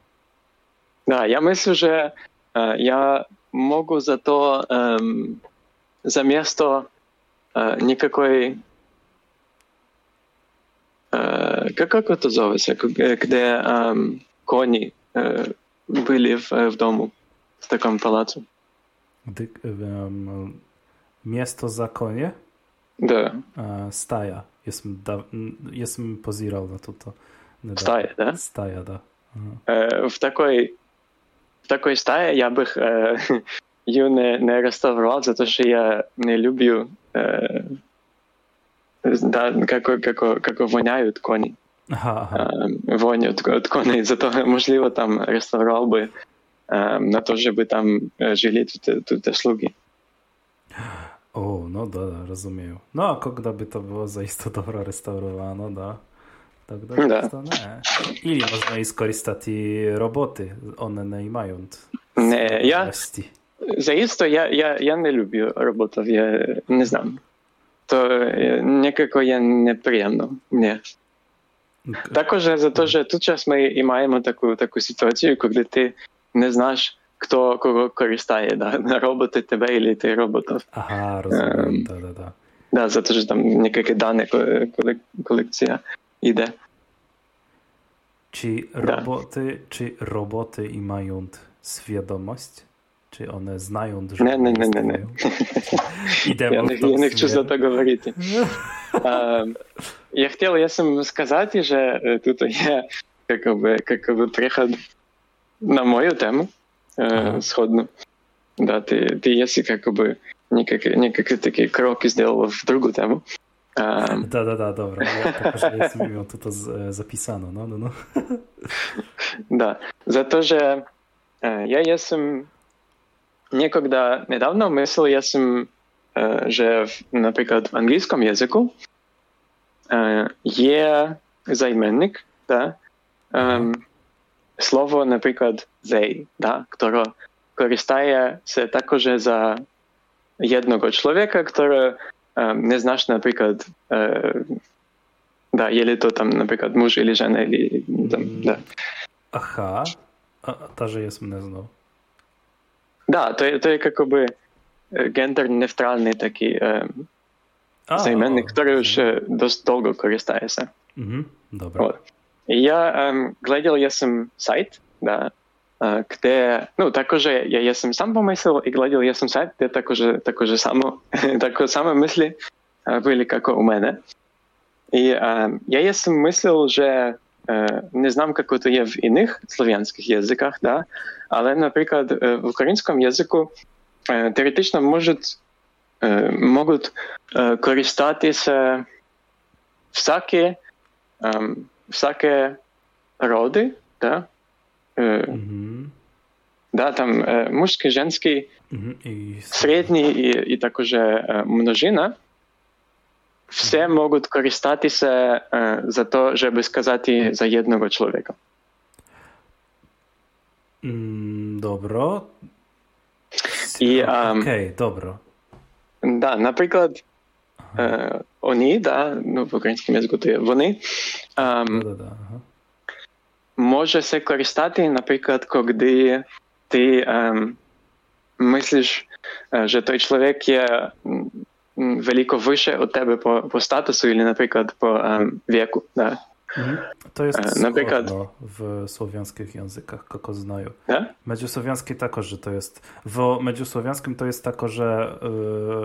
Da, ja myślę, że e, ja mogę za to um, заместо э, никакой, никакої. как як це зоветься, э, де е, эм, коні е, були в, в дому в таком палацу? Место за коні? Да. Стая. Jestem, da, jestem pozirał na to. to. Стая, да? Стая, да. Ага. Э, в такой в такой стае я бы э, (laughs) ее не, не реставрировал, за то, что я не люблю э, да, как, как, как воняют коні. Ага, ага. Е, воню від, від коней. Зато, можливо, там реставрував би е, на те, щоб там е, жили тут, тут слуги. O, no da, da, rozumiem. No, a когда by to było zaiste dobro restaurowane, da. Tak da, Da. to nie. Ili można i skorzystać i roboty, one nie mają. Не, я Заїсто я, я, я не люблю роботів, я не знам. То е, є неприємно. Ні. Також за те, що тут час ми і маємо таку, таку ситуацію, коли ти не знаєш, хто кого користає, да? роботи тебе или ти роботів. Aha, rozumiem, da, da, da. Да, за те, що там ніякі дані колекція йде. Czy Da. roboty, czy roboty i mają świadomość? Czy one znają, że Nie, nie, nie, nie, nie. Idę Я не, я не хочу за то говорити. А, я хотел, я сам сказать, что э, тут є как бы, как бы приход на мою тему Ага. э, сходну. Да, ты, ты если как бы некие, некие такие кроки сделал в другую тему. А, Da, da, da, dobra. Ja tylko, że jest mi to, to z- zapisano. No, no, no. Да, за то, že э, я есм некогда недавно мыслил, есм, э, že в, наприклад, в англійському язику э, є займенник, да, ем, слово, наприклад, they, да, которое користає се також за jednego człowieka, który ем, не знаєш, наприклад, е, да, є то там, наприклад, муж или жена, или там, Mm. да. Aha. A, ta, że jest mnie znał. Да, то, є- то є как бы е, гендер-нейтральний такий е, A, займенник, o, який вже досить довго користається. Mhm, dobra. Вот. И я эм, глядел, есм сайт, да, э, где, ну, також я есм сам помыслил и глядел есм сайт, где також, також само, такое самое мысли э, были, как у мене. И э, я есм мыслил, že э, не знам, как это є в інших слов'янських язиках, да, але, наприклад, е, в українському язику е, теоретично можуть, е, можуть е, користатися всякі всяке роди, да? Е, Mhm, да, там е, мужський, женський, mhm. I середній і, і також е, множина, все можуть користатися е, за те, щоб сказати за одного чоловіка. Mm, dobro. I, O, um, Okej, dobro. Да, наприклад, е, вони, да, ну, в українському язику то є вони, ем, Da, da, da. Aha. може се користати, наприклад, коли ти ем, мислиш, е, що той чоловік є veliko wyższe od tebe po, po statusu ili na przykład po um, wieku. Da. To jest na przykład... w słowiańskich językach, kogo znają. Medziusłowiański tako, że to jest... W medziusłowiańskim to jest tako, że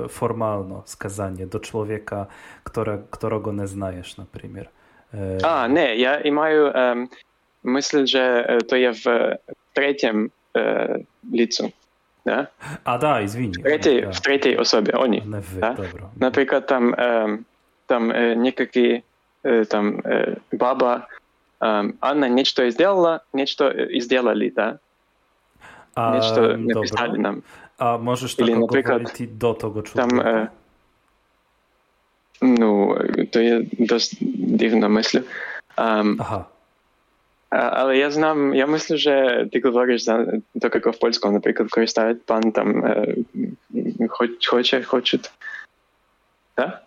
y, formalno skazanie do człowieka, które, którego nie znajesz, na przykład. Y... A, nie, ja i mają... Um, myślę, że to jest w trzecim e, licu. Да? A da, извини. В, третій, Да. в третій особі, вони. Не ви, Да? добро. Наприклад, там, ем, там е, некакі е, там, е, баба ем, Анна нечто сделала, нечто е, сделали, да? A, Нечто написали dobro. нам. A możesz Ili tak na przykład говорити do tego Там, człowieka? е, ну, то є досить дивна мисль. Ем, Aha. а, але я знам, я мислю, що ти говориш за то, як в польському, наприклад, користають пан там е, хоч, хоче, хочуть. Да?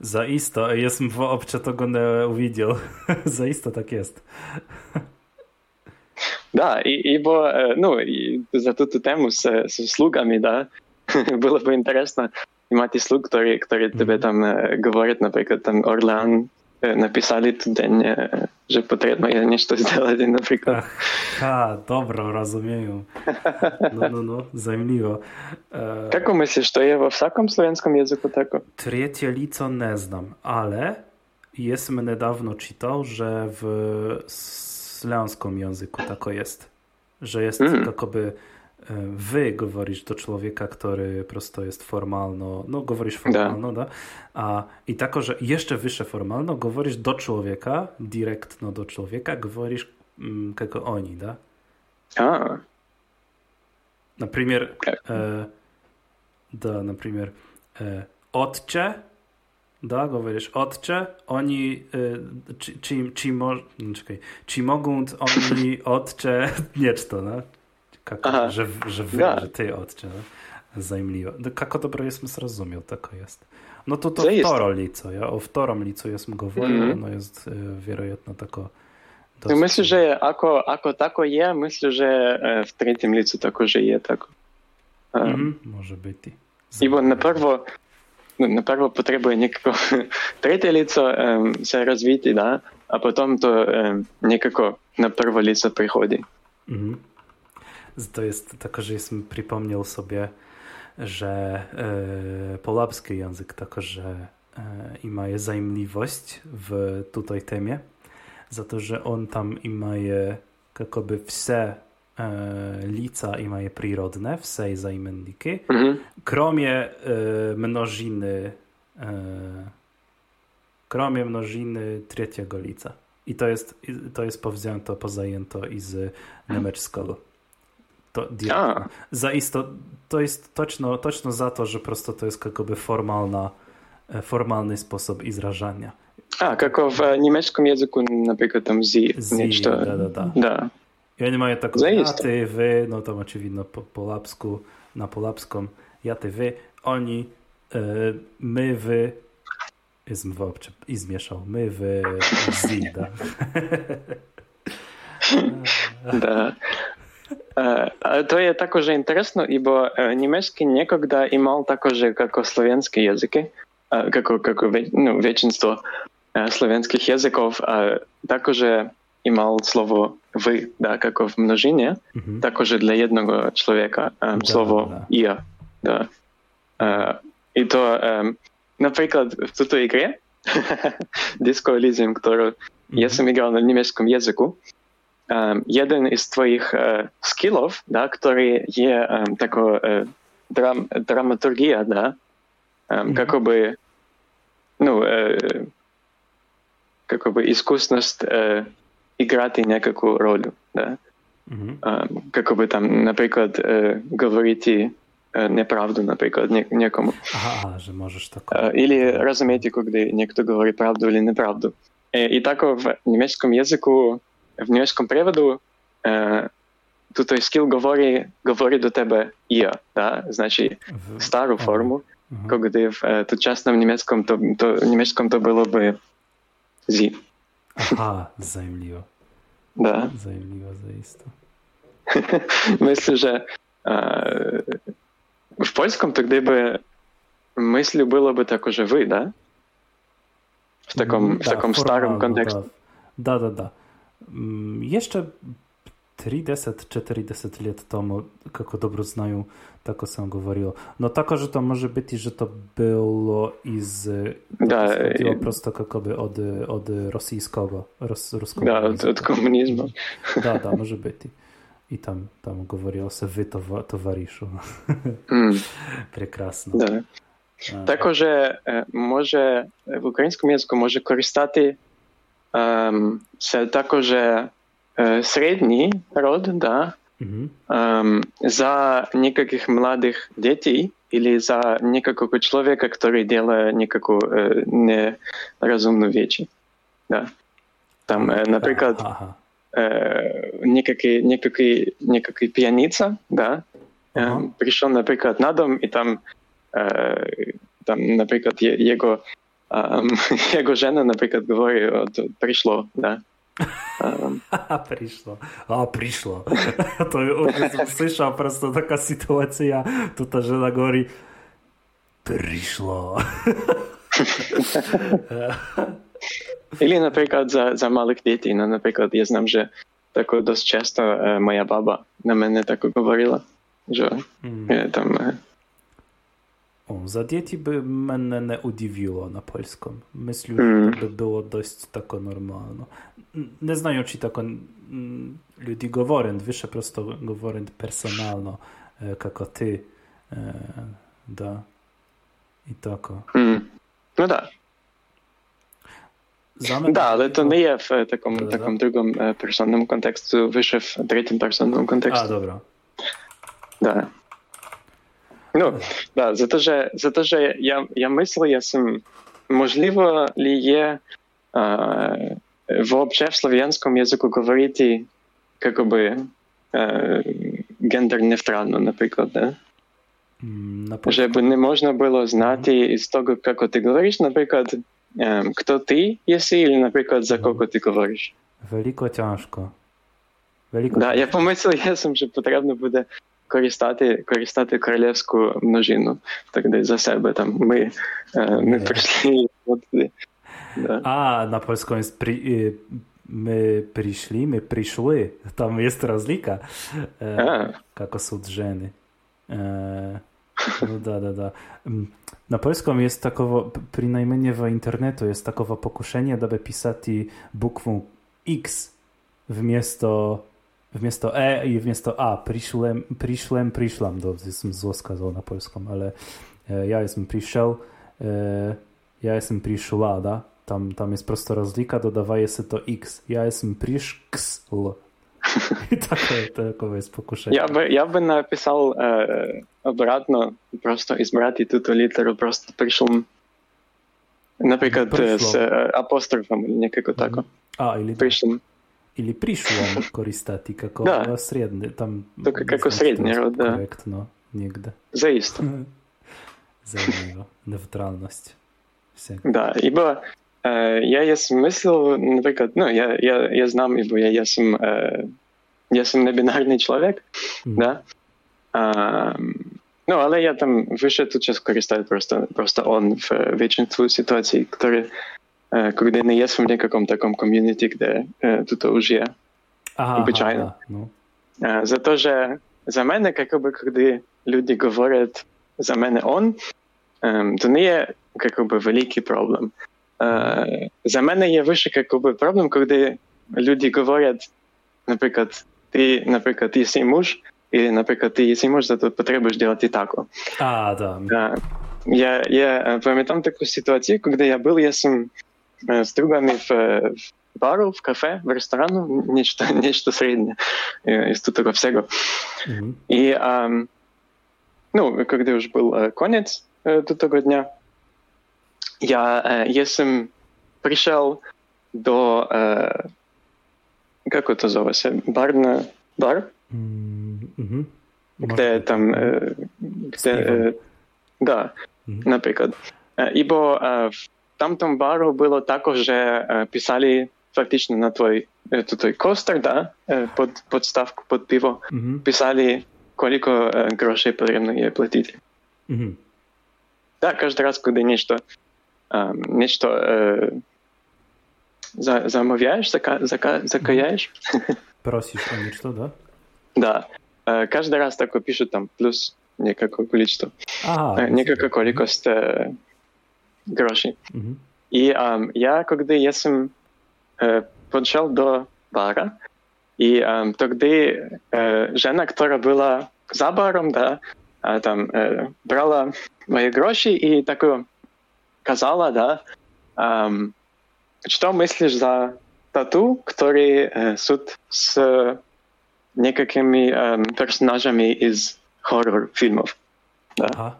Zaisto, jestem w obcze tego nie uwidział. (laughs) Zaisto tak jest. Да, і, і бо е, ну, і за ту ту тему з, з слугами, да, (laughs) було б інтересно мати слуг, які, які тебе Мгм. там е, говорять, наприклад, там Орлеан написали тут день, że potrzebno je nešto сделать, наприклад. Ха, добро, розумію. Ну, ну, ну, займливо. Kako myślisz, to je vo vsakom slovenskom jezyku tako? Trzecie lico nie znam, ale jesm niedawno czytał, że w slęskim języku tako jest. Że jest mm. jakoby E, wy govorisz do człowieka, który prosto jest formalno, no govorisz formalno, da. da. a i tako, że jeszcze wyższe formalno, govorisz do człowieka, direktno do człowieka, govorisz mm, kogo oni, da? A. Na primer, e, da, na primer, e, otcze, da, govoriš otče, oni, e, czy, či, czy mo, čekaj, či mogu oni (laughs) otče, (laughs) niečto, da? Kako, że, że wy, da. że ty odcie zajmljivo. No, Kako dobro, jaz sem se tako jest. No to to co wtoro lico, ja o wtorom licu jaz sem govoril, mm -hmm. no jest y, vjerojatno tako. Dosta. No, myślę, że ako, ako tako je, myślę, że e, w trzecim licu także je tako. Um, mm, może być. I Ibo na prvo, na prvo potrebuje nekako (laughs) tretje lico um, se razviti, da, a potem to um, nekako na prvo lico prihodi. Mm -hmm. To jest tako, że jestem przypomniał sobie, że e, polabski język tako, że e, ima je zajmliwość w tutaj temie, za to, że on tam ima je jakoby wse e, lica ima je przyrodne, wse zajmenniki, mhm. kromie e, mnożiny e, kromie mnożiny trzeciego lica. I to jest, to jest powzięto, pozajęto i z niemieckiego. To, Zaisto, to jest točno, točno zato, że prosto to jest jakoby formalna, e, formalny sposób izrażania. A, kako w niemieckim języku na przykład tam zi, zi da, da, da. da. I oni mają taką ja, ty, wy, no tam oczywiście po, po lapsku, na polapskom, ja, ty, wy, oni, e, my, wy, izm, i zmieszał, my, wy, zi, da. (laughs) da. Э, а to je також інтересно, ібо э, німецький некогда имал також, як словенські язики, як, э, як ну, веченство славянских языков, а также имел слово «вы», да, как в множине, mm-hmm. также для одного человека да, слово да. «я». Да. И то, например, в той игре, (laughs) Disco Elysium, которую я сам играл на немецком языку, jeden z twoich skillów, da, który jest taką dram, dramaturgia, да, mm-hmm. как бы, ну, э, как бы искусность э, играть некую роль, да. Mm-hmm. Э, как бы там, например, э, говорите э, неправду, например, некому. Ага, же можешь такое. Э, или разумеете, когда некто говорит правду или неправду. И, и так в немецком языку w niemieckim przewodu e, tutaj skill govori, govori do tebe ja, da? Znaczy w starą formę, mhm. gdy w e, doczesnym niemieckim to, to, niemieckim to byłoby zi. Aha, zajmliwo. Da. Zajmliwo, zaiste. Myślę, że e, w polskim to gdyby myśli byłoby tak, że wy, da? W takim, da, w takim starym kontekście. Da, da, da. Mm, jeszcze 30-40 let tomu, kako dobro znaju, tako sam govorio. No takože to może być, że to było iz... Da, i... E, e, prosto kako bi od, od rosyjskiego, ros, Da, od, od komunizma. da, da, (laughs) može. I tam, tam govorio se vi tova, tovarišu. (laughs) mm. Prekrasno. Da. Takože može, v ukrajinskom jeziku može koristati že uh, srednji rod, da, mm-hmm. um, za nekakih mladih detей или за некакого человека, который делает некакую э, неразумную вещь. Да. Там, э, например, ага. э, некакий, некакий, некакий пьяница, да, ага. э, пришел, например, на дом, и там, э, там например, его (laughs) Um, jego žena napríklad hovorí, to prišlo, da. (laughs) Um. prišlo. A, prišlo. (laughs) to je, už som slyšal prosto taká situácia, tu tá žena hovorí, prišlo. Ili наприклад за, за малих дітей. Ну, наприклад, я знам, що тако досить часто е, моя баба на мене так говорила, що е, там е, O, za dzieci by mnie nie udziwiło na polskim. Myślę, Mm. że to by było dość tako normalno. N- Nie znają ci tako mm, ludzi говорят, wyższe prosto говорят personalno, e, kako ty. E, da. I tako. м. ну да. Za mnie Да, але то не є в е, такому, Да-да-да. такому другому е, персонному контексті, вище в третьому персонному A, контексті. dobra. Да. Ну, да, за те, що, за те, що я, я мислю, я сам, можливо ли є е, вообще в слов'янському язику говорити, как бы, е, гендер-нейтрально, наприклад, да? Mm, Na polskim. Żeby не можна було знати із того, як ти говориш, наприклад, е, хто ти єси, или, наприклад, за кого ти говориш. Veliko ciężko. Veliko Да, я ciężko. помислив, я сам, що потрібно буде користати, користати королівську множину, так де за себе там. Ми, е, ми Ні. прийшли от туди. Да. A, na polskim jest pri, y, my przyszli, my przyszły. Tam jest rozlika. E, A. kako są drzeny. E, no da, da, da. Mm, Na polskim jest takowo, p- przynajmniej w internetu jest takowo pokuszenie, aby pisać bukwą X wmiesto Wmiasto E i wmiasto A. Przyszłem, przyszłem, przyszłam. To jestem zło skazał na polską, ale e, ja jestem przyszedł, e, ja jestem przyszła, da? Tam, tam jest prosto rozlika, dodawaje się to X. Ja jestem przyszksl. (laughs) I takie, takowe jest pokuszenie. Ja, by, ja bym napisał e, obratno, prosto izbrati tuto literu, prosto przyszłam. Na przykład e, z apostrofem, nie tego mm. tego. A, i. ili prišłam koristati kako Da. srednje, tam To kako ne znam srednje što je rod, da. Korektno, nigde. Заїсто. Zanimljivo. Neutralnost. Все. Да, ібо е, я є смисл, наприклад, ну, я, я, я знам, ібо я, я сам, е, я сам небінарний чоловік, Mm. да? А, ну, але я там вище тут час користаю просто, просто он в е, більшинству Е, когда не є в некаком таком комьюнити, где е, тут уже ага, обычайно. Ага, ну. Е, зато же за мене, как бы, когда люди говорят за мене он, ем, то не є как бы, великий проблем. За мене є вище как бы, проблем, коли люди говорять, наприклад, ти, наприклад, єсі муж, і, наприклад, ти єсі муж, зато потребуєш робити тако. А, да. Я, я пам'ятаю таку ситуацію, коли я був, я е, з другами в, е, в бару, в кафе, в ресторану, нечто, (laughs) нечто середнє е, із того всього. Mhm. И, ам, ну, когда уже был э, конец э, до того дня, я, э, если пришел до, э, как это называется, бар на бар, Mm, mhm. где Może- там, э, где, пивом. э, да, Mhm. наприклад. Е, Ібо е, в тамтому бару було також е, писали фактично на твой е, то той костер, да, е, под подставку под пиво, Mhm. писали, коліко е, грошей потрібно є платити. Mhm. Так, кожен раз, коли нечто, е, нечто е, за, замовляєш, зака, зака, закаяєш, (laughs) Prosisz o něco, da? да, е, кожен раз тако пишуть там плюс некакое количество, Aha. е, некакое количество гроші. Mm -hmm. І um, я когда я сам е, почав до бара, и um, тоді е, жена, которая была за баром, да, а, там, е, брала мои гроші и такую казала, да, um, что мыслишь за тату, который э, суд с э, некими э, персонажами из хоррор-фильмов? Да? Ага.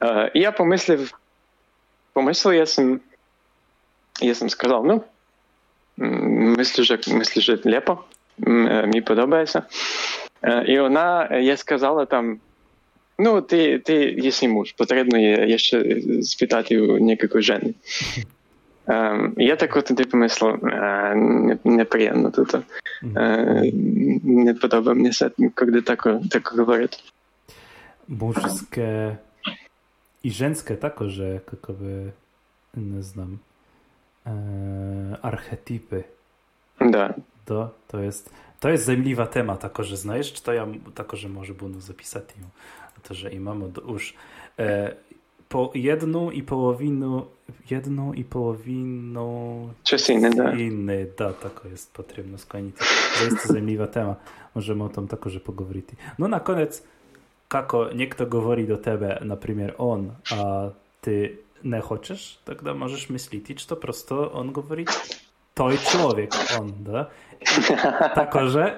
Э, я помыслив, помислив, я сам, я сам сказав, ну, мислю, що, мислю, що лепо, е, мені подобається. Е, І вона, е, я сказала там, ну, ти, ти єси муж, потрібно є ще спитати у ніякої жени. (laughs) Е, я так от тоді помислив, не- неприємно тут. Не подобає мені коли так, так говорять. Mužské i ženské tako že kakove, ne znam, e, archetypy. Da. To, to jest, to jest zajmliwa tema, tako że znajesz, czy to ja, tako że może budu zapisać ją, to że imamo do usz. E, po jedną i połowinu, jedną i połowinu... Czas inny, da. Inny, da, tako jest potrzebno skonić. To jest zajmliwa (laughs) tema. Możemy o tym tako że pogovoriti. No na koniec, kako niekto govori do tebe, na primjer on, a ty nie chcesz, tako da myśleć, misliti što prosto on govori toj čovjek, on, da? (laughs) Takože,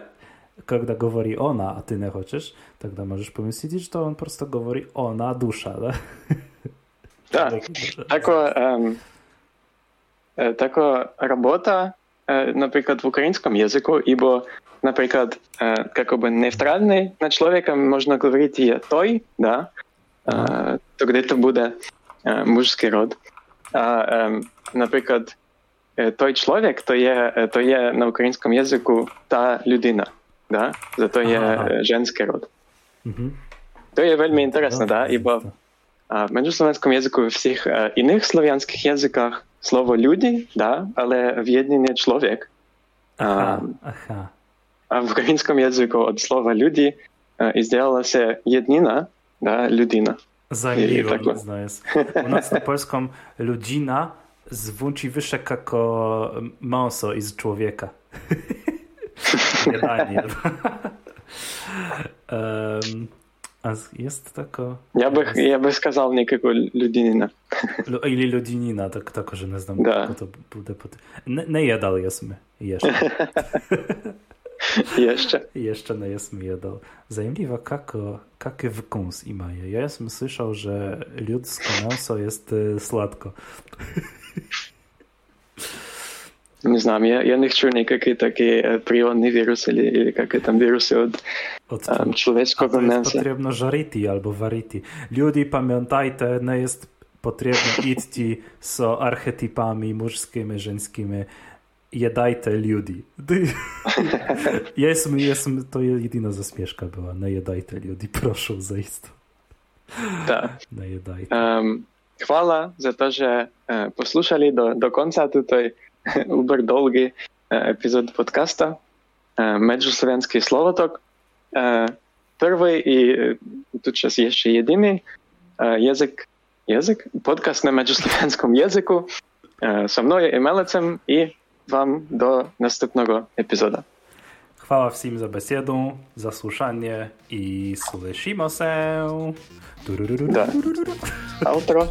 kada govori ona, a ty ne hoćeš, tako da možeš pomisliti što on prosto govori ona duša, da? Da, tako, um, tako robota, e, naprimer v ukrajinskom ibo наприклад, е, э, как бы нейтральний на чоловіка можна говорити є той, да, е, э, тоді то буде э, мужський род. А, наприклад, той чоловік то є, то є на українському язику та людина, да? зато є ага. женський род. Угу. То є вельми інтересно, да? бо в міжслов'янському язику в всіх інших слов'янських язиках слово люди, да, але в єдині чоловік. Ага, а, ага. A v ukrajinskom jeziku od slova ljudi e, izdzielala se jednina, da, людина. Zajmliwo, tak- tak znając. U nas na polską ludzina zwłóci wyższe jako mąso iz człowieka. (laughs) Jadanie. um, (laughs) a z- jest tako... Я би, я би сказав ніяку людинина. Lu- Ili ludzinina, tak, tako, że nie znam, Da. kako to bude pot... Ne, ne jedal jesmy. Jeszcze. (laughs) (laughs) Jeszcze. Jeszcze nie jesmy jedal. Zajmliwa, kako, kakie wykąs imaje. Ja jestem słyszał, że ludzkie mięso jest y, sladko. (laughs) Не знам, я, я не чув ніякі такі е, прийонні віруси, или, или як там віруси від Od ем, A чоловічого to jest м'яса. potrzebno żariti albo wariti. Ludzie, pamiętajcie, nie jest potrzebno iść z archetypami męskimi, żeńskimi. Jedajcie ludzi. Jestem, jestem, to jedyna zaśmieszka była. Nie jedajcie ludzi, proszę zejść. Так. Nie jedajcie. Ем, хвала за те, що е, послухали до, до кінця той (laughs) убер довгий е, епізод подкаста е, Меджуслов'янський словоток. Е, перший і е, тут зараз є ще єдиний е, язик, язик, подкаст на меджуслов'янському язику е, со мною і Мелецем, і Wam do następnego epizoda. Chwała wszystkim za besiedę, za słuchanie i słyszymy się. Da. Outro.